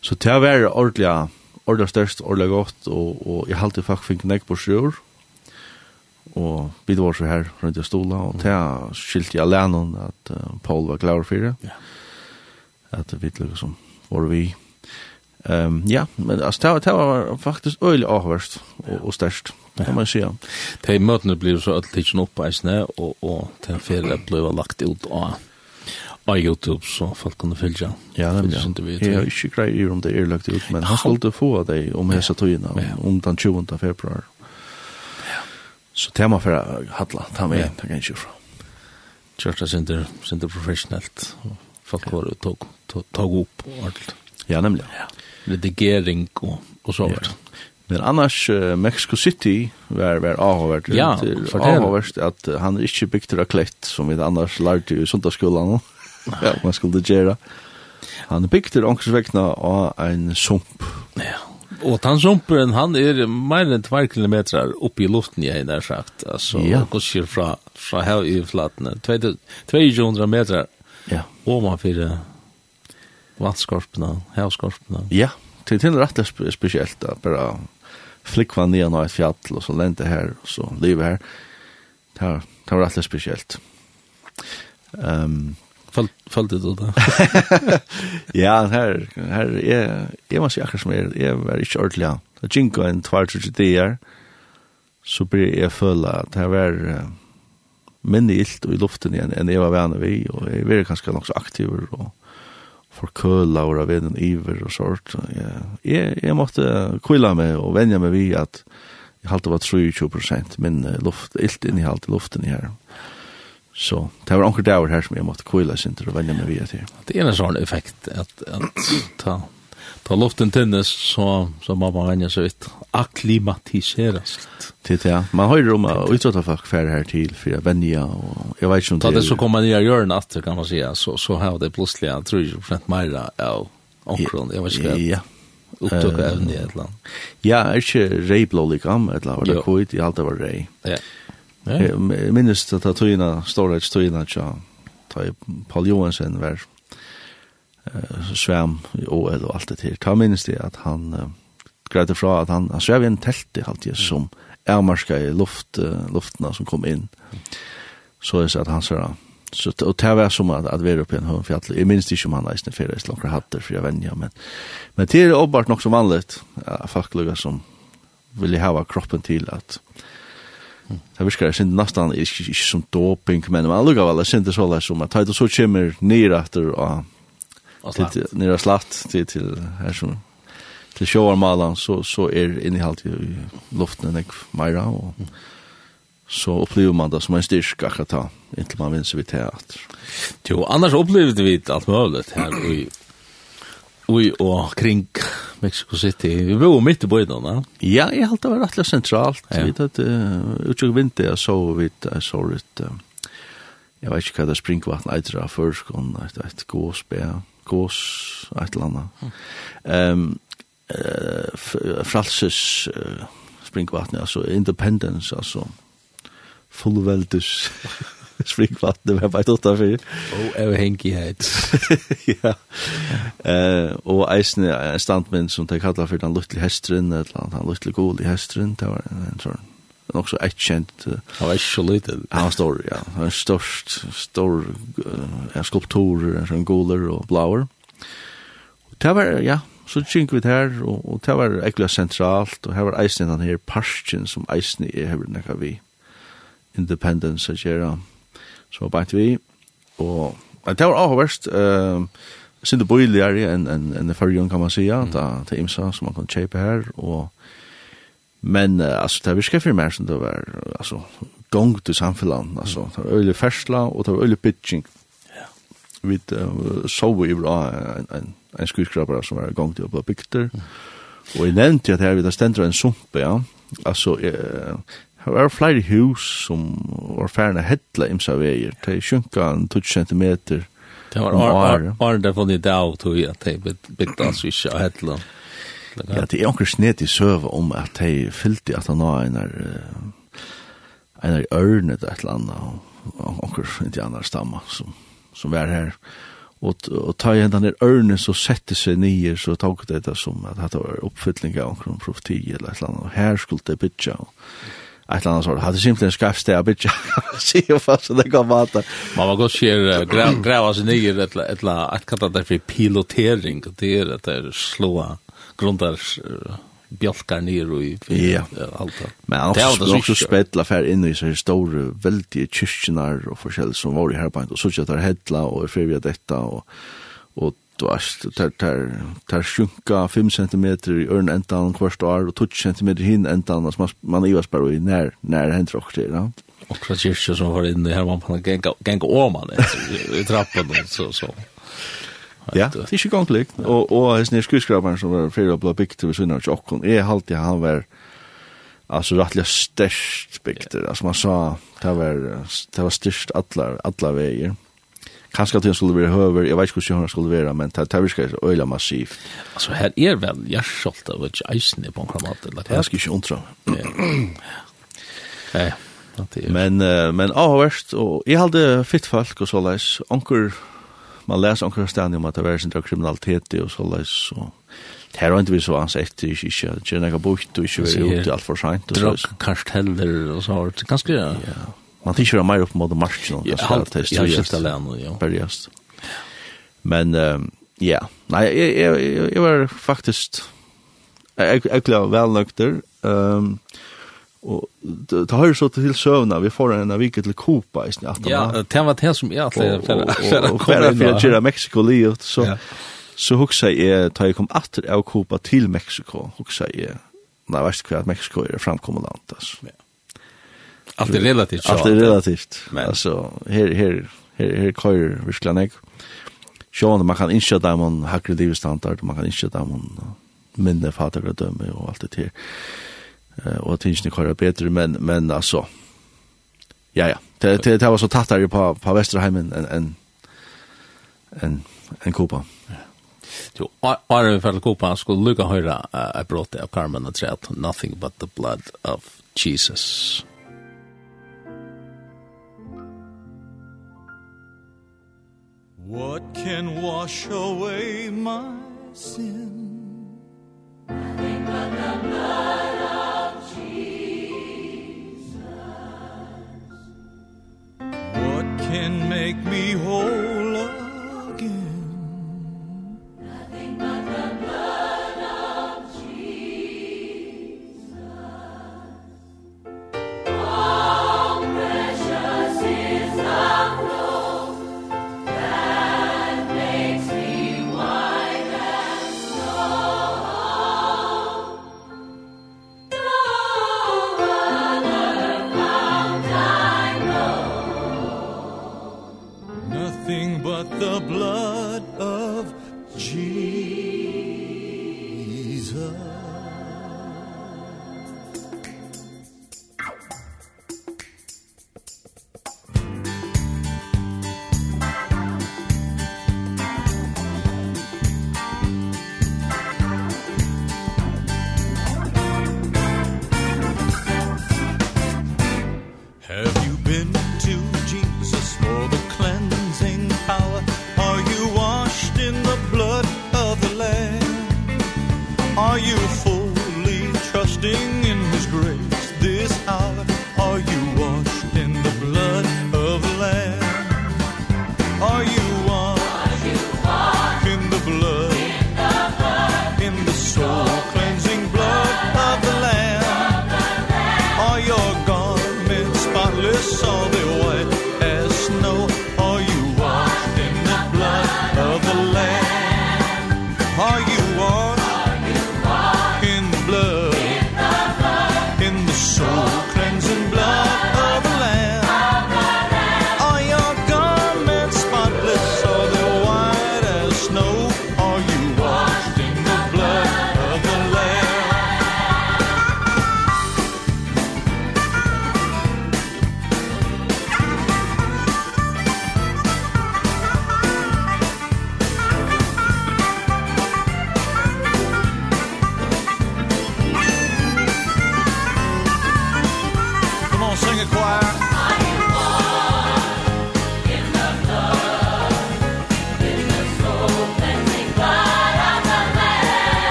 Speaker 5: Så tei var ordentlig, ordentlig størst, ordentlig godt, og, og jeg halte faktisk fink nek på sjur, og vi var så her rundt i stola, og tei skilte jeg alene at uh, Paul var klar for det,
Speaker 1: ja.
Speaker 5: at vi liksom var vi. Um, ja, men altså, det var faktisk øyelig avhørst og, og størst. Ja kan man säga.
Speaker 1: De mötena blir så att tidsen upp i snö och, och den fel blir lagt ut av av YouTube så folk kan följa.
Speaker 5: Ja, det är
Speaker 1: inte vi.
Speaker 5: Jag är inte grej om det är lagt ut, men han skulle få dig om hessa
Speaker 1: tøyna,
Speaker 5: om den 20 februari. Ja. Så tema för hatla, ta med, ta kan ju.
Speaker 1: Kjørta sinter, sinter professionellt. Folk var tog, tog, tog upp allt.
Speaker 5: Ja, nemlig.
Speaker 1: Ja. Redigering och, så vidare.
Speaker 5: Men annars uh, Mexico City var var avhåvert.
Speaker 1: Ja,
Speaker 5: avhört att uh, han är inte byggt å klett som vi annars lærte i sundagsskolen. ja, man skulle gjøre. Han er bygd til ångsvekna av en sump.
Speaker 1: Ja. Och den sumpen han är mer än 2 kilometer upp i luften jeg där sagt. Alltså
Speaker 5: ja.
Speaker 1: går sig från från här i flatene, 200 meter.
Speaker 5: Ja.
Speaker 1: Och man för vattenskorporna, havskorporna.
Speaker 5: Ja, det är till rätt speciellt bara flikva ned av et fjall, og så lente her, og så leva her. Det det var alldeles spesielt. Um,
Speaker 1: fall du det
Speaker 5: då. her, här jeg, är jag måste jag kanske jeg, är väldigt short ja. Det jinko en tvarts till det är. Så blir jeg føle at det var uh, minne ilt och i luften igjen enn jeg var vän vi, og jeg var kanskje nok så aktiv og forkøla og av veden iver og sånt. Jeg, jeg måtte kvilla meg og venja meg vi at jeg halte var 23% min luft, ilt inn i halte luften i her. Så det var anker dager her som jeg måtte kvilla sin til å venja meg vi at her.
Speaker 1: Det er en sånn effekt at, at ta Ta luften tennis så så man bara vänja sig ut
Speaker 5: akklimatiseras. Det ja. Man har ju rum att utsätta folk för här till för att vänja och jag vet inte om.
Speaker 1: Ta
Speaker 5: det
Speaker 1: så kommer ni att göra natt kan man säga så så har det plötsligt jag tror ju för att Maira ja omkring jag vet inte.
Speaker 5: Ja. Upptog
Speaker 1: även i ett land.
Speaker 5: Ja, är inte Ray Blålikam ett land var det kvitt i allt var Ray.
Speaker 1: Ja.
Speaker 5: Minns det att tøyna, storage tøyna, tja, ta Paul Johansen var uh, svæm i OL og alt det til. Ta minnes det at han uh, greide fra at han, han svev i en telt i halvtid som avmarska i luft, uh, luftene som kom inn. Så er det at han sier Så och det var som att att vara uppe i en hög fjäll. Jag minns inte om han nästan för det långa hatter för jag vänja men men det är uppenbart nog som vanligt ja, fackliga som vill ha kroppen till att Det virkar jeg synes nästan ikke, ikke som doping, men man lukar vel, jeg synes det så lær som at det så kommer nyretter og till nere slatt til til her som til showar så så är innehållet i luften nek mera og så opplever man det som en styrk akkurat da, inntil man vinner vid teater.
Speaker 1: Jo, annars opplevde vi alt mulig her i Ui og kring Mexico City. Vi bor midt i bøyden, Ja,
Speaker 5: jeg halte det var rettelig sentralt.
Speaker 1: Ja.
Speaker 5: Vi tatt uh, utsjøk vinter, jeg så vidt, jeg så litt, uh, jeg vet ikke hva det springvatten eitre av førskånd, et, et gåsbe, gås, et eller annet. Um, uh, fralses uh, springvattnet, altså independence, altså fullveldes springvattnet, vi har bare tatt derfor.
Speaker 1: Og avhengighet.
Speaker 5: ja. Uh, og eisne er standmenn som de kallar for den luttli hestren, eller den luttlige gode hestren, det var en sånn nok så ett känt.
Speaker 1: Han var så liten.
Speaker 5: Han var stor, ja. Han var størst, stor uh, skulptur, en guler og blauer. Og det var, ja, så kink vi her, og, og det var ekkert sentralt, og her var eisen den her parsten som eisen er hever nekka vi independence at gjøre, så var bare vi, og det var avhverst, uh, sinde boiligere enn en, en, en, en, en, en, en, en, en, en, en, en, en, en, en, en, en, Men uh, alltså det virkar för mer som det var alltså gång till samfällan alltså det var öle färsla och det var öle pitching.
Speaker 1: Ja.
Speaker 5: Vi uh, såg ju bra en en, en skyskrapare som var gång till på bygder. Mm. Och jag nämnde att här vid det ständer en sump ja. Alltså eh Det var flere hus som var færre hettla imsa veier. Det sjunka en 20 centimeter.
Speaker 1: Det var
Speaker 5: året
Speaker 1: for det dag tog jeg at det bygde altså ikke av hettla.
Speaker 5: Ja, det er onker snet i søve om at de fyllte at han var en en er ørnet et eller annet, og onker indianer stammer som, som var her. Og, og ta igjen den ørnen så sette seg nye, så tok det det som at det var oppfylling av onker profeti eller et eller annet, og her skulle det bytja, og ett eller annat sort. Hade simpelthen en det av bitch. Se hur fast det går vart.
Speaker 1: Man var gott sker gräva sig ner ett ett ett kallat det för pilotering och det är att det slå grundar bjolkar ner i
Speaker 5: ja.
Speaker 1: allt.
Speaker 5: Men han har
Speaker 1: också
Speaker 5: spettla fär inn i så här stora väldiga og och forskjell som var i här og så att det hedla og er fyrir detta og, og du är tar tar tar sjunka 5 cm i ørn endan kvart år og 2 cm hin endan, altså man ivas bare i nær, nær hendra okkur til, ja.
Speaker 1: Och så kyrkja som var inne här man kan gänga gänga om man i trappan så så.
Speaker 5: Ja, det er ikke gang. Og, og hans nere skyskraberen som var fyrir og blå bygd til vi sunnar og jeg halte han var alltså rättliga störst bygder. Altså man sa det var det var störst alla alla veier. Kanskje at det skulle være høver, jeg vet ikke hvordan det skulle være, men det det ska öla massivt.
Speaker 1: Alltså här är väl jag skolt av att isen är på en kramat eller
Speaker 5: det. Jag ska undra.
Speaker 1: Nej.
Speaker 5: Men men avhörst og jag hade fitt folk og så läs man läser omkring ständigt om att det var sin kriminalitet och så läs så det här har inte vi så ansett det är inte att känna bukt
Speaker 1: och
Speaker 5: inte
Speaker 1: vara
Speaker 5: ute allt för sent
Speaker 1: och
Speaker 5: så
Speaker 1: karteller och så har det ganska ja
Speaker 5: man tycker mer upp mot
Speaker 1: marschen
Speaker 5: och det
Speaker 1: här test
Speaker 5: ja
Speaker 1: just alene ja
Speaker 5: bergast men ja nej jag jag var faktiskt jag jag klar väl nykter ehm Og det har jo så til søvna, vi får en av vike til Kupa i snitt.
Speaker 1: Ja, det var det som
Speaker 5: jeg
Speaker 1: alltid
Speaker 5: fyrir
Speaker 1: å
Speaker 5: komme
Speaker 1: inn.
Speaker 5: Og bare Mexico livet, så,
Speaker 1: ja.
Speaker 5: så huksa jeg, da jeg kom atter av Kupa til Mexico, huksa jeg, nei, vet ikke hva at Mexico er framkommet land, altså. Ja.
Speaker 1: Allt er relativt.
Speaker 5: Allt er relativt.
Speaker 1: Men.
Speaker 5: Altså, her, her, her, her køyrer virkelig nek. Sjående, man kan innskje dem om hakre livstandard, man kan innskje dem om minne fadergradømme og alt det her. Ja og tingene kör bättre men, men alltså ja, ja, det, det, det var så tattere på, på Västerheimen en en, en, en Kopa.
Speaker 1: Jo, Are vi fyrir Kopa, skulle lukka höra et brought av Carmen og treet, nothing but the blood of Jesus.
Speaker 6: What can wash away my sin? Nothing but the blood can make me
Speaker 7: whole again.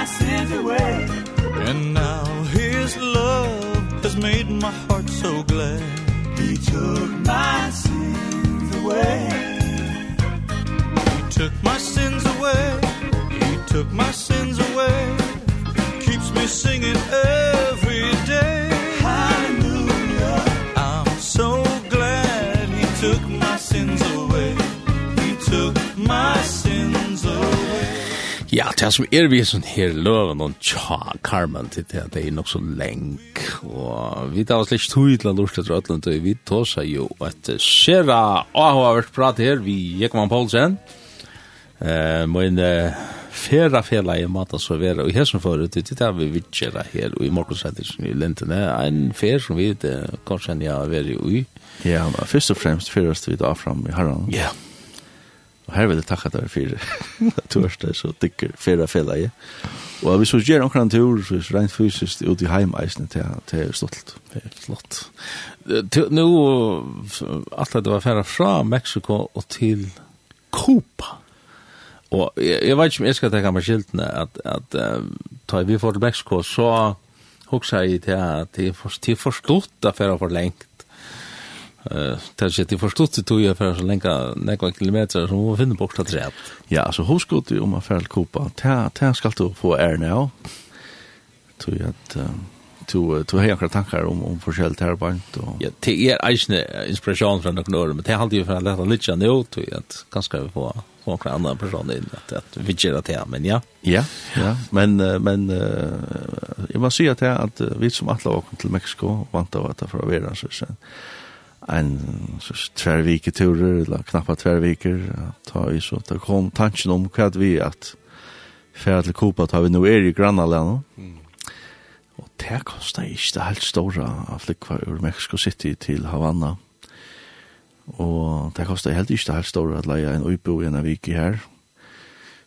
Speaker 7: my sins away
Speaker 6: And now his love has made my heart so glad.
Speaker 7: He took my sins away.
Speaker 6: He took my sins away. He took my sins away. Keeps me singing every day.
Speaker 1: Ja, det som er vi sånn her løven og tja, Carmen, til det det er nok så lenk, og vi tar oss litt tog til å Lorska Trøtland, og vi tar seg jo et skjera avhåvert prat her, vi gikk man Poulsen, eh, men eh, fera fela i mat og servera, og her som forut, det er vi vidtjera her, og i morgensrettelsen i Lintene, en fær som vi, det kanskje enn jeg har vært i
Speaker 5: ui. Ja, først og fremst færast vi da fram i herran.
Speaker 1: Ja, yeah.
Speaker 5: Og her vil jeg takke deg for torsdag, så dykker fyrre fjellet jeg. Og hvis vi gjør omkring tur, så er det rent fysisk ut i heimeisene til jeg er stolt.
Speaker 1: Det er flott. Nå, alt det var færre fra Meksiko og til Kopa. Og jeg, jeg vet ikke om jeg skal tenke meg skiltene, at, at uh, da vi får til Meksiko, så hoksa jeg til at jeg forstod forstått for å for lengt Eh, tar sig till förstått det tog jag för så länge några kilometer som man finner bort att rätt.
Speaker 5: Ja, så hur ska du om man fäll kopa? Ta ta ska du få är nu. Tror jag att to to hekra tankar om om forskjell här på och
Speaker 1: ja det är ejne inspiration från några år men det hade ju för att lätta lite nu to att kanske vi får få några andra personer in att att vi gör det här men ja
Speaker 5: ja ja men men jag måste säga att att vi som alla åker till Mexiko vant att få vara så sen en sås tvær turer, eller knappa tvær ta i så, ta kom tanken om hva vi at færa til Kuba ta vi nå er i grannalene, mm. og det kostar ikke det helt store av flikva ur Mexico City til Havana, og det kostar helt ikke det helt store at leia en uibo i en vike her,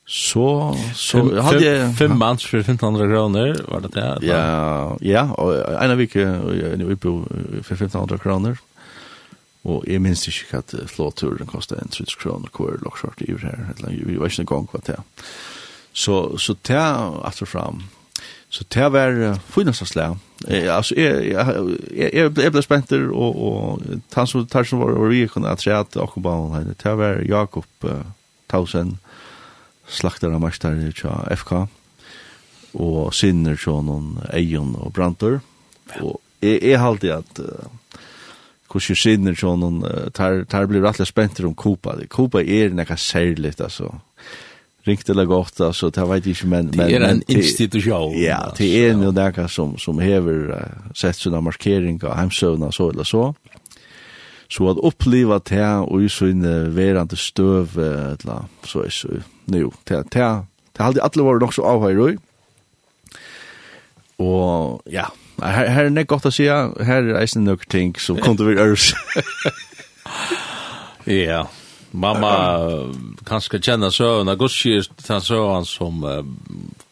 Speaker 5: Så så
Speaker 1: fem,
Speaker 5: hadde jeg
Speaker 1: fem manns for 1500 kroner var det det?
Speaker 5: Ja, ja, og en av vike en Uibo for 1500 kroner. Og jeg minns ikke at flåturen kostet en 30 kroner hver lokskjort i her, eller vi var ikke en gang hva det er. Så, så det er etter fram. Så det var finnes av slag. Altså, jeg, jeg, jeg, jeg ble spent der, og, og han som tar som var over vi kunne ha se at akkurat henne, det var Jakob uh, Tausen, slakter av marstar i FK, og sinner til noen Eion og Brantor. Og jeg, jeg halte at... Uh, hvordan sinner uh, tar, tar blir rettelig spenter om Kopa. Kopa er nekka særligt, altså. Ringt eller godt, altså, det vet jeg ikke, men...
Speaker 1: Det er en institusjon.
Speaker 5: Ja, det er jo nekka som, som hever uh, sett sånne markeringer av heimsøvna, så eller så. Så at oppleva det, og i sånne verande støv, eller, så er så, nu det, det, det, har det, alle vært nok så avhøyre. det, det, det, Her, her er det godt å si, her er eisen noen ting som kom til å være ørs.
Speaker 1: Ja, mamma kanskje kjenner søvn, og gudskje er den søvn som uh,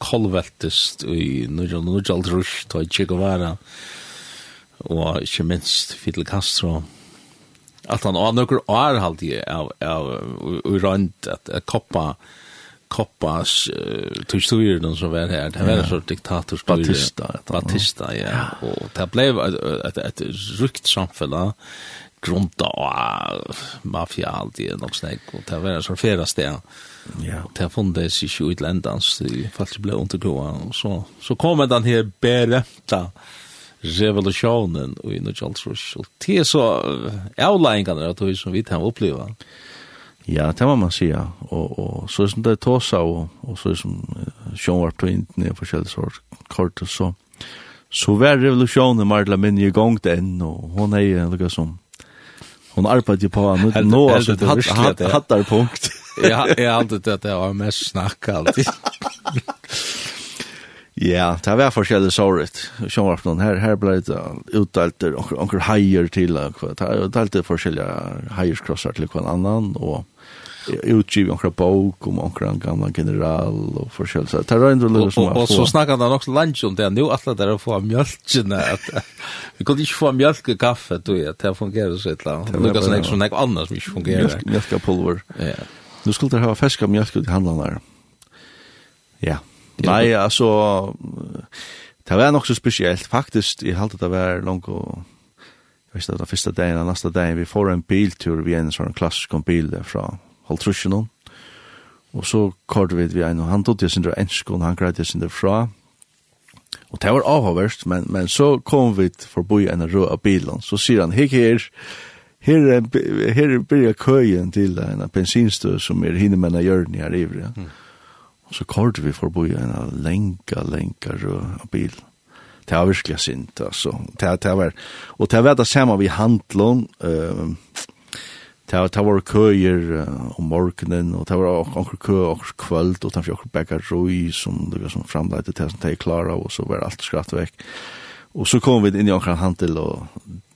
Speaker 1: kolveltest i Nujal Drush, Nujaldrush, tog Che Guevara, og ikke minst Fidel Castro. At han har noen år halvdige av, av, av, av, av, av, av, av, av, Koppas, uh, tog styrer som var her, det var en sorts diktatorstyrer.
Speaker 5: Batista,
Speaker 1: Batista, ja. Og det ble et, et, et rukt samfunn, grunta og mafia alltid, nok snakk, og det var en sånn fjerde sted.
Speaker 5: Ja.
Speaker 1: Og det seg ikke utlendans, det faktisk ble undergroa, og så, så kom den her berømta, revolutionen i Nordjolsrush. Og det er så avleggende at vi som vi har opplevd.
Speaker 5: Ja, det må man säga. Och, och så som det tåsa och, och så som Sean var på inte på källs kort och så. Så var revolutionen Marla min i gång den och hon är ju lika som hon arbetar på
Speaker 1: nu
Speaker 5: nå alltså hattar punkt.
Speaker 1: Ja, jag hade det att det var mest snack alltid.
Speaker 5: Ja, det var forskjellige såret. Sjøn var noen her, her ble det utdelt onker heier til, og det er utdelt forskjellige heierskrossar til hver annan, og utgiv onkra bok om onkra gamla general og forskjell. Så det är ändå lite som...
Speaker 1: Och så snackar han også lunch om det. Nu alla där å få mjølkene at Vi kunne ikke få mjølk og kaffe, du jag. Det fungerer så ett land.
Speaker 5: Det lukas
Speaker 1: näkst som näkst annars som ikke fungerer
Speaker 5: fungerar. Mjölkapulver.
Speaker 1: Ja.
Speaker 5: Nu skulle det ha färska mjölk ut i handlarna. Ja. Nej, alltså... Det var nog så speciellt. Faktiskt, i hade det var långt och... Jag visste att den första dagen, den nästa dagen, vi får en biltur, vi är en sån klassisk bil där från halvtrusjen Og så kort vi vi en, og han tog til sin enskån, han greit til sin fra. Og det var avhåverst, men, men så kom vi forbi en rød av bilen. Så sier han, hek her, her, her blir køyen til en bensinstø som er hinne med en hjørne her i ja. Mm. Og så kort vi for forbi en lenka, lenka rød av bilen. Det var virkelig sint, altså. Det, det var, og det var det samme vi handlån, uh, Det, det var køyer om morgenen, og det var anker kø og kvöld, og det var anker begge røy som, som framleite til som de klara, og så var alt skratt vekk. Og så kom vi inn i anker handel, og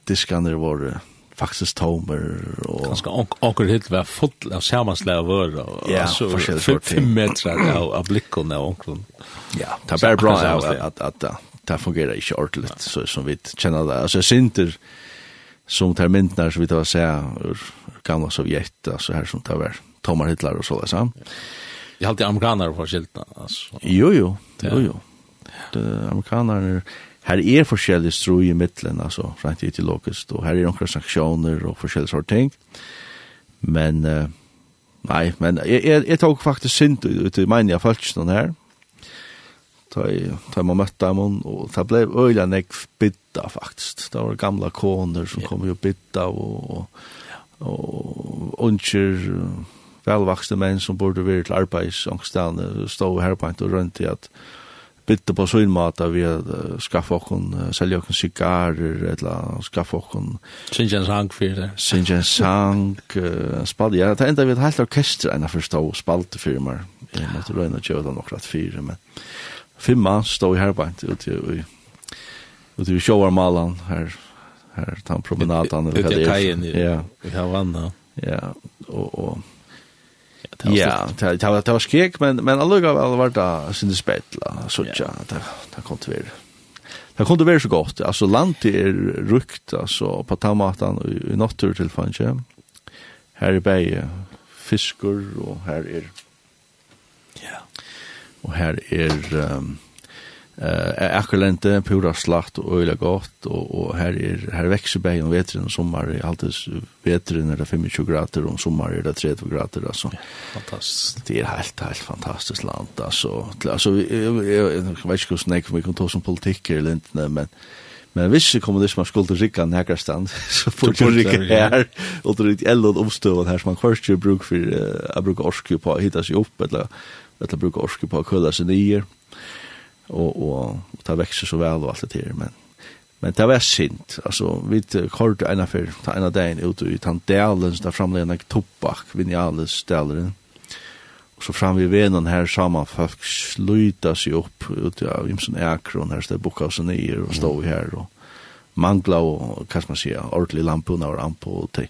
Speaker 5: diskaner var faktisk tomer. Og...
Speaker 1: Ganske onkel hitt var full av samanslag av vøra, og
Speaker 5: ja,
Speaker 1: så fem meter av, av blikkene av onkel.
Speaker 5: Ja, det var bare bra at, at, at, at det fungerer ikke ordentligt, så som vi kjenner det. Altså, jeg synter, som tar myndene som vi tar säga ur gamla Sovjet, altså här som tar var Tomar Hitler och så där så.
Speaker 1: Jag alltid amerikaner på skiltarna alltså.
Speaker 5: Jo jo,
Speaker 1: ja.
Speaker 5: jo jo. De amerikaner här är forskjellig stro i mitten alltså rent ideologisk, och här är noen sanksjoner och forskjellige sorts ting. Men uh, nej, men jag, jeg, jeg tog faktiskt synd ut i mina falskna här ta jeg man møtte dem, og det ble øyla nekv bidda faktisk. Det var gamla koner som kom jo bidda, og, og, og unger, velvaksne menn som burde være til arbeidsangstene, stod her på en og rundt i at bidda på sin av vi at skaffa okkon, selja okkon sigarer, eller skaffa okkon...
Speaker 1: Sinjan sang fyrir det.
Speaker 5: Sinjan sang, spaldi, ja, det enda vi et helt orkester enn jeg forstå, spaldi fyrir meg. Jeg måtte røyna tjøyda nokrat fyrir, men fem mann stod i herbeint ute i ute i sjåarmalan her her tan promenaden eller hva det er. Ja,
Speaker 1: i Havanna.
Speaker 5: Ja, og og Ja, det var det var skrek, men men allugavel var det sin spetla, så ja, det det kom til være. Det kom til være så godt. Altså landet er rukt altså på tamatan i, i natur til fanche. Her er bei fiskur og her
Speaker 1: er
Speaker 5: Og her er um, eh akkurlente, pura slakt og øyla godt, og, og her, er, her vekser bæg om vetren og sommar, är alltid vetren er det 25 grader, och sommar er det 30 grader, altså.
Speaker 1: Fantastisk.
Speaker 5: Det er helt, helt fantastisk land, altså. Altså, jeg, jeg, jeg, jeg vet ikke hvordan jeg kan ta som politikk eller ikke, men Men hvis det kommer det som man skulle rikka en hækra stand,
Speaker 1: så får du rikka
Speaker 5: her, og det er litt eld omstøvende her, som man først gjør bruk for uh, jeg bruker orske på å hitta seg opp, eller eller bruka orske på å kølla seg nye, og, og, og ta vekse så vel og alt det her, men Men det var sint, altså, vi kort ena for, ta ena dagen ut i tan delen, der framleggen tobak, vinjales deleren, og så fram vi venen her sammen, folk sluta seg opp ut av Imsen Ekron, her stod boka seg nyer og stod her, og mangla og, hva skal man sier, ordentlig lampen og rampo, og det,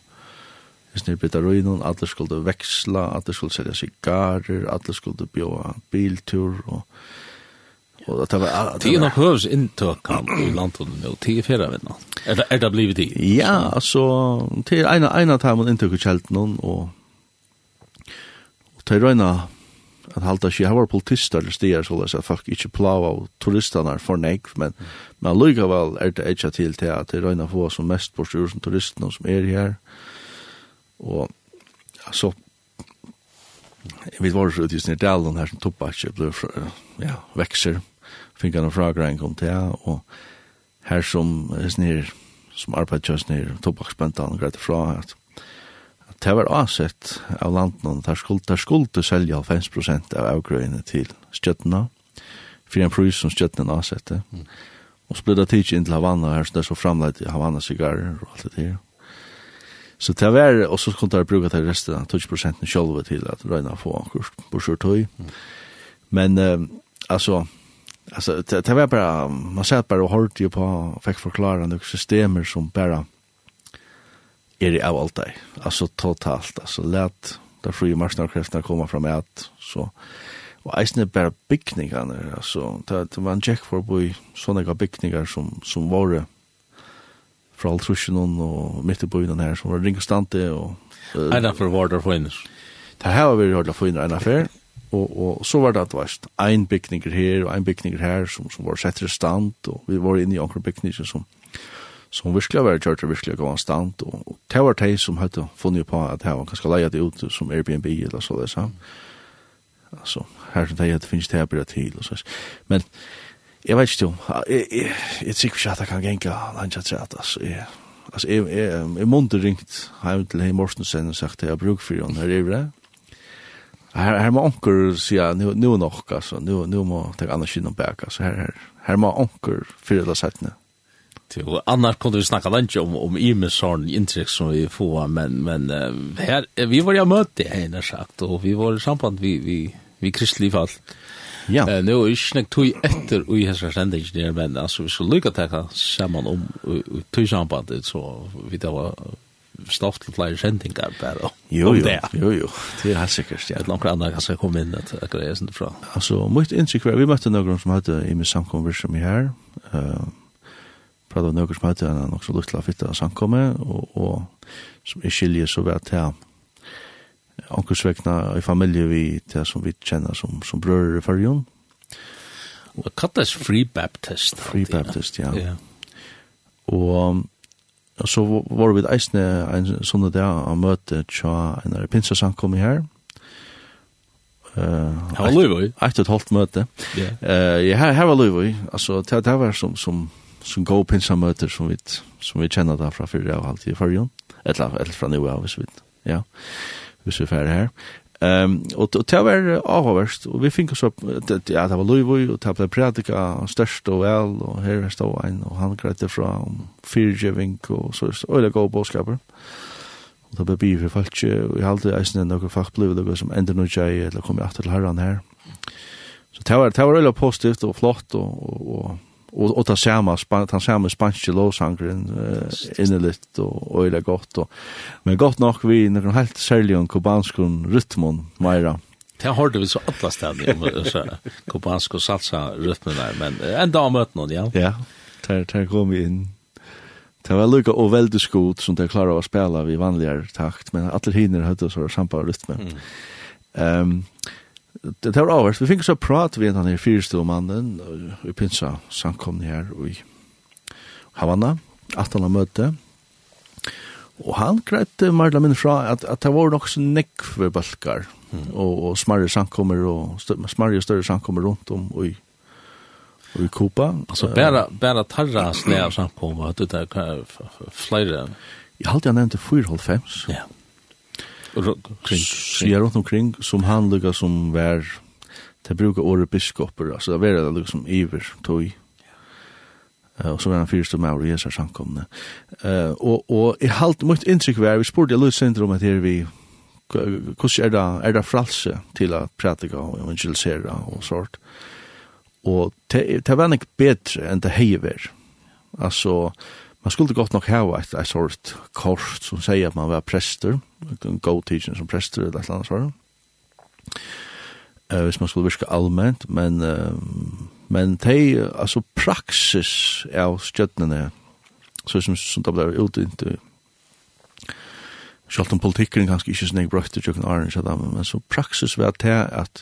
Speaker 5: Hvis ni bytta røynun, alle skulle veksla, alle skulle selja sigarer, alle skulle bjóa biltur, og Og det var
Speaker 1: det var hövs intök i landet och til fjerde vet Er det er det blivit det?
Speaker 5: Ja, alltså til en en av dem inntok i og og til till at halda halta her var politister eller stier så läs att fuck inte plava av turistene for nek men men lugga väl är det ett til till att rena få som mest på sjön som turisterna som er her. Mm Og så, vi var så ut i sin her som tobakke ble ja, vekser, fikk han en fragrein kom til, og her som snir, som arbeidet kjøs nir, tobakksbøntan greit fra at det var avsett av landen, der skulle, der skulle selja 50% av avgrøyene til stjøttene, for en pris som stjøttene avsette. Mm. Og så ble det tidsi inn til Havana her, så det er så framleid i Havana sigarer og alt det der. Så det var, og så kunne jeg bruke det resten av 20% selv til at røyna få kurs på kjørtøy. Men, uh, altså, alltså det, det var bara man satt bara och hörde ju på fick förklara några systemer som bara är det av allt det alltså totalt alltså lätt där fria marknadskrafterna komma fram att så och eisne bara byggningarna alltså det, det var en check för boy sådana byggningar som som var fra Altrusjonen og midt i byen her, som var ringestante
Speaker 1: og... Uh, Einar for var der for
Speaker 5: Det her var vi hørt for inner Einar for, og, og så var det at det var en bygninger her og en bygninger her som, som var sett i stand, og vi var inne i anker bygninger som som virkelig var kjørt og virkelig gav en stand, og, og det var de som hadde funnet på at det var ganske leia det ut som Airbnb eller så det, så. Altså, her som de hadde finnes det her bare til, og så. Men Jeg vet ikke om, jeg tror ikke at jeg kan genka langt at jeg, altså, jeg, altså, jeg, jeg, jeg måtte ringt hjem til Hei Morsensen og sagt at jeg bruk for henne, her er det. Her, her må onker sier, nu, nu nok, altså, nu, nu må jeg anna kynne bæk, altså, her, her, her må onker det eller settene.
Speaker 1: Jo, annars kunde vi snacka lunch om om Imes sån intryck som vi får men men här vi var ju möte här när sagt och vi var i samband vi vi vi kristlig fall.
Speaker 5: Ja.
Speaker 1: Eh nu är snack tog efter och i hästra ständigt där men alltså vi skulle lycka ta samman om tog samband så vi då var stoft til flere sendingar bare
Speaker 5: jo, jo, jo, jo, det er helt sikkert ja.
Speaker 1: et langt annet kan jeg komme inn at akkurat jeg sender fra
Speaker 5: altså, mitt inntrykk var vi møtte noen som hadde i min samkommer som er her uh, pratet noen som hadde en nok så luktla fitta samkomme og, og som er skilje så vet jeg onkursvekna i familie vi det som vi kjenner som, som bröder i fyrjon.
Speaker 1: Og det Free Baptist.
Speaker 5: Free Baptist, ja.
Speaker 1: ja.
Speaker 5: Og så var vi eisne en sånne dag av møte tja en pinsasank kom i her. Uh,
Speaker 1: her var Løyvøy.
Speaker 5: Eit og et halvt møte.
Speaker 1: Yeah.
Speaker 5: Uh, ja, her, her var Løyvøy. Altså, det, det var som, som, som gode pinsamøter som vi, som vi kjenner da fra fyrre av halvtid i fyrjon. Eller, eller fra nivå av, hvis vi vet. Ja. Yeah hvis vi færre her. Um, og, og det var avhåverst, og vi fick oss det, ja det var Louis och tappa predika og vel, og her er stå en og han greit fra om Firgeving og så er det øyla gode bådskaper. Og det ble blev vi fallt och jag hade isen noen folk ble, det som ender noe jeg, eller kom jeg til herran her. Så det var det var øyla positivt og flott og, og, og og ta sama span ta sama spanske låsangren uh, inne litt og øyla godt og men godt nok vi nokon helt særlig on kubanskun rytmon meira.
Speaker 1: Det har du så alla steder om så kubansk og salsa rytmen der men en dag møtte noen ja.
Speaker 5: Ja. Der der kom vi inn. Det var lukka og veldig skot som de klarar å spela vi vanligare takt, men alle hinner hadde så sampa rytmen. Ehm um, det var avhørs. Vi fikk så prat ved han her fyrståmannen i Pinsa samkomne her i Havana, at han har møte. Og han greit Marla min fra at, at det var nok så nekve balkar mm. og, og smarre samkommer og smarre og større samkommer rundt om og i Og i Kupa.
Speaker 1: Altså, bare, bare tarra snæv av at det er flere.
Speaker 5: Jeg halte jeg nevnte 4,5.
Speaker 1: Ja. Yeah kring
Speaker 5: ja rundt omkring som han lukar som var det brukar året biskoper alltså det var det liksom iver tog og så var han fyrste med over Jesus samkomne. Uh, og, og jeg halte mot inntrykk ved, vi spurte Louis Sindrom om at her vi, hvordan er det, er det fralse til å prædika og evangelisere og sånt. Og det, det var nok bedre enn det heiver. Altså, man skulle godt nok hava et, et sort kort som sier at man var prester, en god teaching som prester eller et eller annet svar. Uh, hvis man skulle virke allment, men, uh, men de, altså praksis av stjøttene, så som, som det ble utdynt, Sjalt om politikken kanskje ikke snakk brøkte tjøkken Arne, men så praksis var det at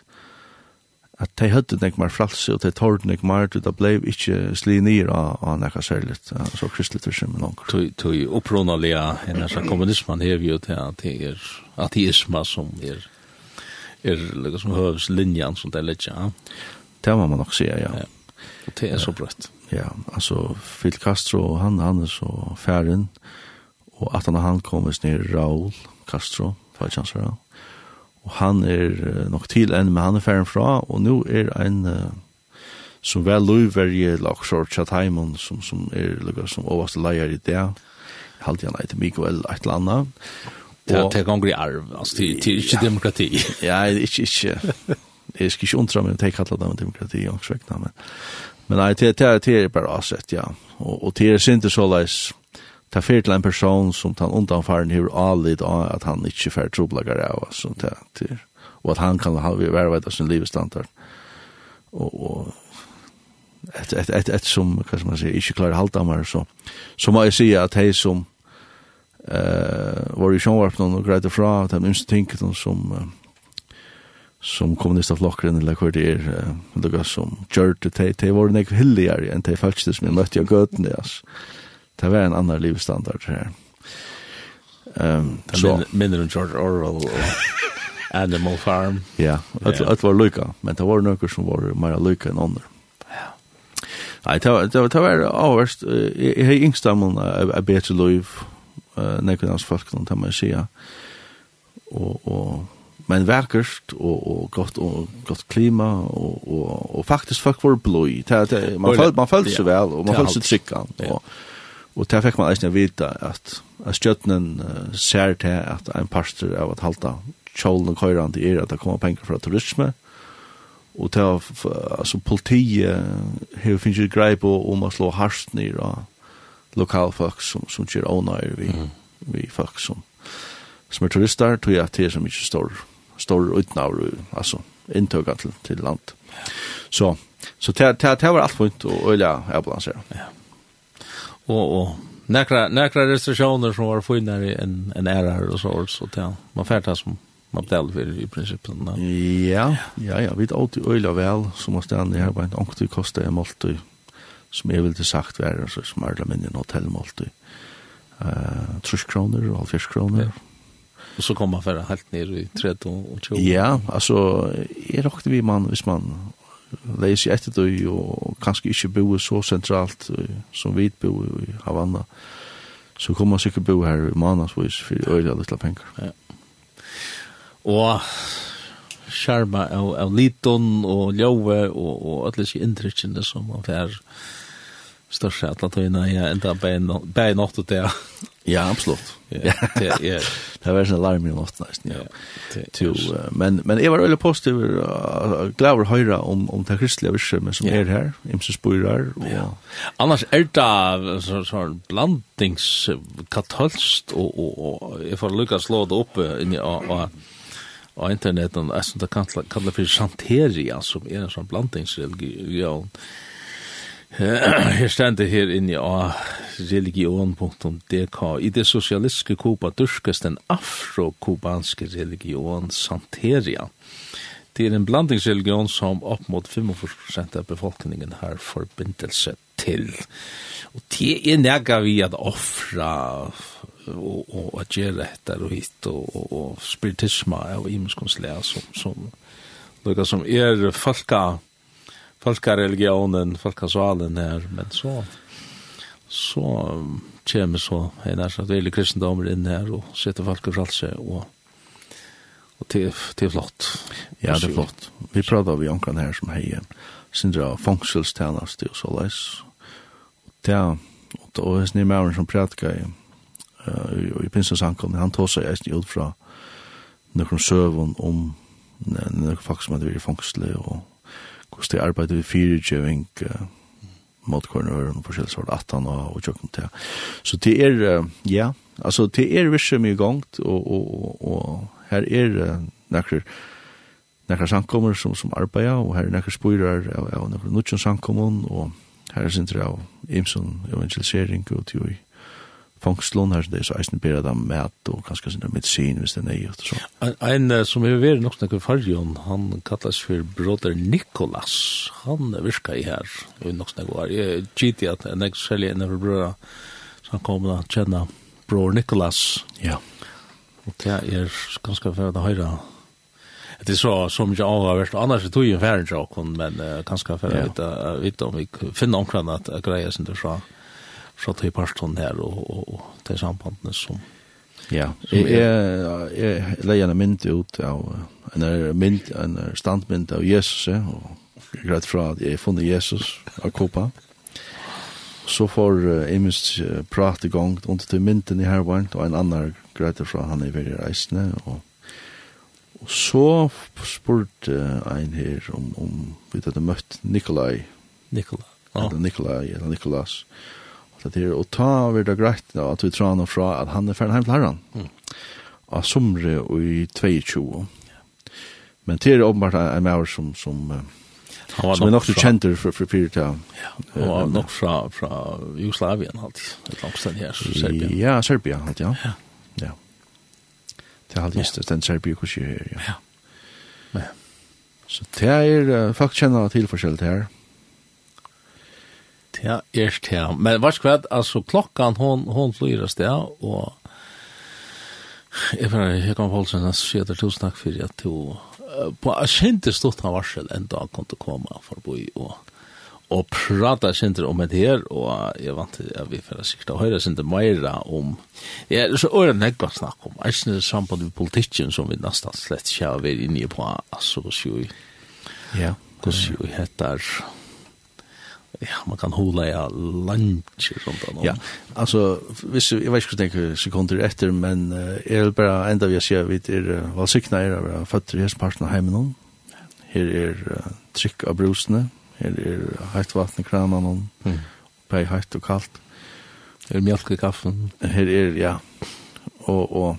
Speaker 5: at de hadde nek mer fralse, og de tårde nek mer, og de ble ikke sli nir av, av nekka særligt, så kristelig tusen med
Speaker 1: langer. Tøy opprånalega, enn jeg sa, kommunismen hever jo til at det er ateisma som er, er liksom høves linjan som det er litt, ja.
Speaker 5: Det må man nok si, ja.
Speaker 1: ja. Og det er så brøtt.
Speaker 5: Ja, altså, Phil Castro, han, han er så færen, og at han han kom ned Raul Castro, faktisk hans og han er nok til enn, men han er ferdig fra, og nå er en uh, som vel løyverje lagsjort Chatheimen, som, som er lukka som overste leier i det, Jeg halte han etter Mikael et eller annet.
Speaker 1: Det er gonger i arv, altså, det er ikke demokrati.
Speaker 5: ja, ikke, ikke. Jeg skal ikke undra meg om det demokrati, og svekna, men, men nei, det er bare avsett, ja. Og, og det er sinte så leis, ta fyrt til en person som han undanfaren hever allit av at han ikkje fær troblagare av oss, sånt ja, til, og at han kan ha vervet av sin livsstandard. Og, og et, et, et, et som, hva skal man si, ikkje klarer halvdammar, så, så må jeg si at hei som uh, var i sjånvarpen og greide fra, at de minste tinket som, uh, som kommunista flokkren eller hva det er, uh, det som gjør det, de var nek hilligere enn de faktisk som jeg møtte i gøtene, altså det var en annan livsstandard här. Um,
Speaker 1: så. Mindre än George Orwell og Animal Farm.
Speaker 5: Ja, det var lycka. Men det var några som var mer lycka än andra. Nei, det var, det var avverst. Jeg har yngst av mun er bedre liv, nekken hans folk, det må jeg si. Og, og, men verkerst, og, og, godt, og godt klima, og, og, og faktisk folk var blod. Man følte, man følte seg vel, og man følte seg
Speaker 1: tryggene.
Speaker 5: Og, Og det fikk man eisen å vite at, at stjøtnen uh, ser til at en parster av at halta kjålen og køyran til er at det kommer penger fra turisme. Og det var, altså politiet har finnes jo grei på om å slå harst ned av lokalfolk som, som kjør ånøyre vi, mm. vi folk som, som er turister, tror jeg at det er så mye stor, stor utnavr, altså inntøkene til, til land. Så, så det, det, det var alt fint og øyla jeg balanserer.
Speaker 1: Ja och og nekra nekra restriktioner som var finare än en en här och så så där. Man færta som man betalade för i princip. Ja,
Speaker 5: ja, ja, vi åt ju øyla väl som måste stanna her på en onkel kostar en måltid som jeg väl det sagt värre så som är det mindre hotellmåltid. Eh, uh, 30 kronor och 50 kronor.
Speaker 1: Ja. Och så kommer man för helt ned i 30 og 20.
Speaker 5: Ja, alltså är det vi man, hvis man leis i etter det, og kanskje ikke bo så sentralt som vi bo i Havana, så kommer man sikkert bo her i månadsvis for øyla litt penger. Ja.
Speaker 1: Og skjerma av, av liton og ljøve og, og alle disse inntrykkene som man får största att att innan jag ända på på något åt det.
Speaker 5: Ja, absolut.
Speaker 1: Ja, ja.
Speaker 5: Det var en alarm i natt nästan. Ja. Till men men jag var eller positiv glad att höra om om det kristliga visum som är här i Spyrar
Speaker 1: och annars är det så så blandings katolskt och och och jag får lyckas slå det upp in i på og och er som det kalla for Santeria, som er en sånn blandingsreligion. Ja Her stender her inne av religion.dk. I det sosialistiske Kuba dyrkes den afro-kubanske religion Santeria. Det er en blandingsreligion som opp mot 45% av befolkningen har forbindelse til. Og det er nega vi at offra og, og at gjøre etter og hit og, og, og spiritisme og imenskonslega som, som, som, som er folka folkareligionen, folkasalen her, men så så kommer så en er så veldig kristendommer inn her og setter folk i fralse og og til, til flott.
Speaker 5: Ja, det er flott. Vi prata vi omkran her som heier sindra fangselstjeneste og så leis. Og det er og hans nye mæren som prædika i uh, i pinsensankomne, han tog seg eisen ut fra nøkron søvn om nøkron faktisk som hadde vært i fangsle og hvordan de arbeider vi fyrirgjøving uh, mot motkårene og forskjellig sort 18 og, og kjøkken til. Så det er, uh, ja, altså det er virkelig mye gongt, og, og, og, og her er uh, nekker nekker samkommer som, som arbeider, og her er nekker spyrer av, av nekker nutjen samkommer, og her er sinter av imson evangelisering og til fångslån her, det er så eisen bera dem med, og kanskje sin medicin, hvis det er nøyert og så.
Speaker 1: En, en som er veri nok snakker fargen, han kallas for broder Nikolas, han virka i her, og nok snakker var, jeg gitt i at en ek selje en av brøra, så han kom da kjenna bror Nikolas.
Speaker 5: Ja.
Speaker 1: Og det er ganske fyrir å høyra, Det er så som jag har varit annars tog ju en färdig men uh, ganska för
Speaker 5: att
Speaker 1: vite om vi finner omkring at grejer som du sa fra til parstånd her og, og, og til sambandene som
Speaker 5: Ja,
Speaker 1: som
Speaker 5: jeg, jeg, jeg leier en mynd ut av en, mynd, en standmynd av Jesus, og jeg greit fra at jeg funnet Jesus av Kopa. Så får uh, jeg minst prate i gang under til mynden i hervaren, og en annen greit fra han i verre reisende, og Og så spurte ein her om, om vi hadde møtt Nikolai.
Speaker 1: Nikolai. Ah.
Speaker 5: Eller Nikolai, eller Nikolas. Nikolas det er å ta over det greit da, at vi tror han fra at han er ferdig hjem til herren.
Speaker 1: Mm.
Speaker 5: Av somre og i 22. Men det er åpenbart en maver som, som,
Speaker 1: han var
Speaker 5: som er nok
Speaker 1: til
Speaker 5: kjenter for, for Peter. Ja.
Speaker 1: ja, han var nok fra, fra Jugoslavien alltid, et langt sted her, Serbia.
Speaker 5: Ja, Serbia alt, ja.
Speaker 1: ja.
Speaker 5: ja. Det er alltid ja. den Serbia kursier her, ja.
Speaker 1: ja. ja.
Speaker 5: Så det er, folk kjenner til forskjellet her.
Speaker 1: Ja Ja, erst ja. Men vars kvad, alltså klockan hon hon flyr oss där och Jeg vet jeg kan hålla sen att säga tusen takk for at du på kjente stort av varsel enda han kom til å komme forbi og, og prata kjente om det her og jeg vant til at vi får sikkert å høre kjente mer om ja, så er det nekva snakk om jeg synes samband med politikken som vi nesten slett ikke har vært inne på altså, så jo
Speaker 5: ja,
Speaker 1: hvordan jo heter Ja, man kan hålla ja lunch eller sånt.
Speaker 5: Ja, alltså visst jag vet inte hur sekunder efter men är det bara ända vi ser vi är väl sykna är det fötter här parten av hemmen någon. Här är tryck av brusene, här är heitt vatten kranen någon.
Speaker 1: Mm.
Speaker 5: På heitt och kallt.
Speaker 1: Här är mjölk i kaffen.
Speaker 5: Här är ja. Och och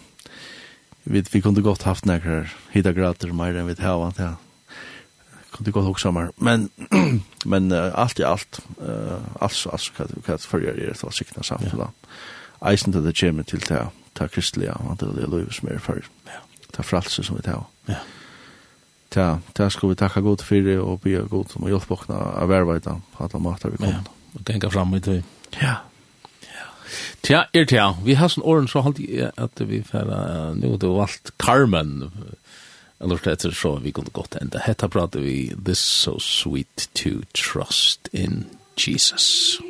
Speaker 5: vi vi kunde gott haft några hitta grader mer än vi har haft. Ja kunde gå också mer. Men men uh, alt i alt, eh uh, altså, alltså hva du kan er det så sikna samfunnet. då. Eisen til det kommer til det det kristelige, og det er det løyve som er for,
Speaker 1: Ja.
Speaker 5: er frälse som vi tar.
Speaker 1: Ja.
Speaker 5: Ja, ta skal vi takka god fyrir og och be god som hjälp bokna av arbeta på alla matar vi kommer.
Speaker 1: Og Och fram med det.
Speaker 5: Ja.
Speaker 1: Tja, er tja, vi har sånn åren så halte jeg at vi færa, nu har du valgt Carmen, Eller etter så vi kunne gått enda. Hetta prater vi This So Sweet To Trust In Jesus.
Speaker 3: Jesus.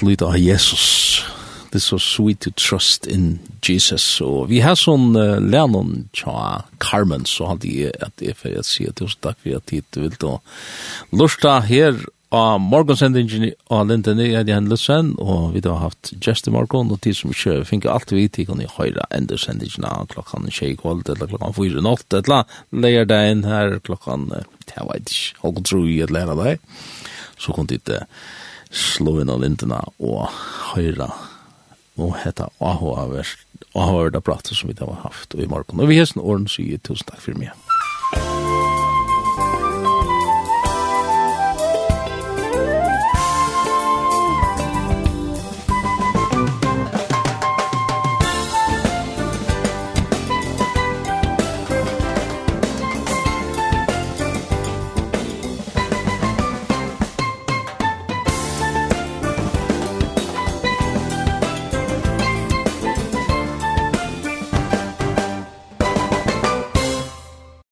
Speaker 3: at
Speaker 1: lyda av Jesus. Det er så sweet to trust in Jesus. Og vi har sånn uh, lennon tja Carmen, så hadde jeg at jeg for å si tusen takk for at du vil da. lusta her av morgonsendingen av Linden er det en løsven, og vi har haft Gjest i morgon, og tid som ikke finner alt vi til kan i høyre enda sendingen av klokkan tjei kvalt, eller klokkan fyra natt, eller leir deg inn her klokkan, jeg vet ikke, halv tro i et lærer deg. Så kom dit, uh, slå inn av lintene og høyre og hette AHA-verst. da har vært som vi har haft i morgen. Og vi har sånn åren sier tusen takk for meg.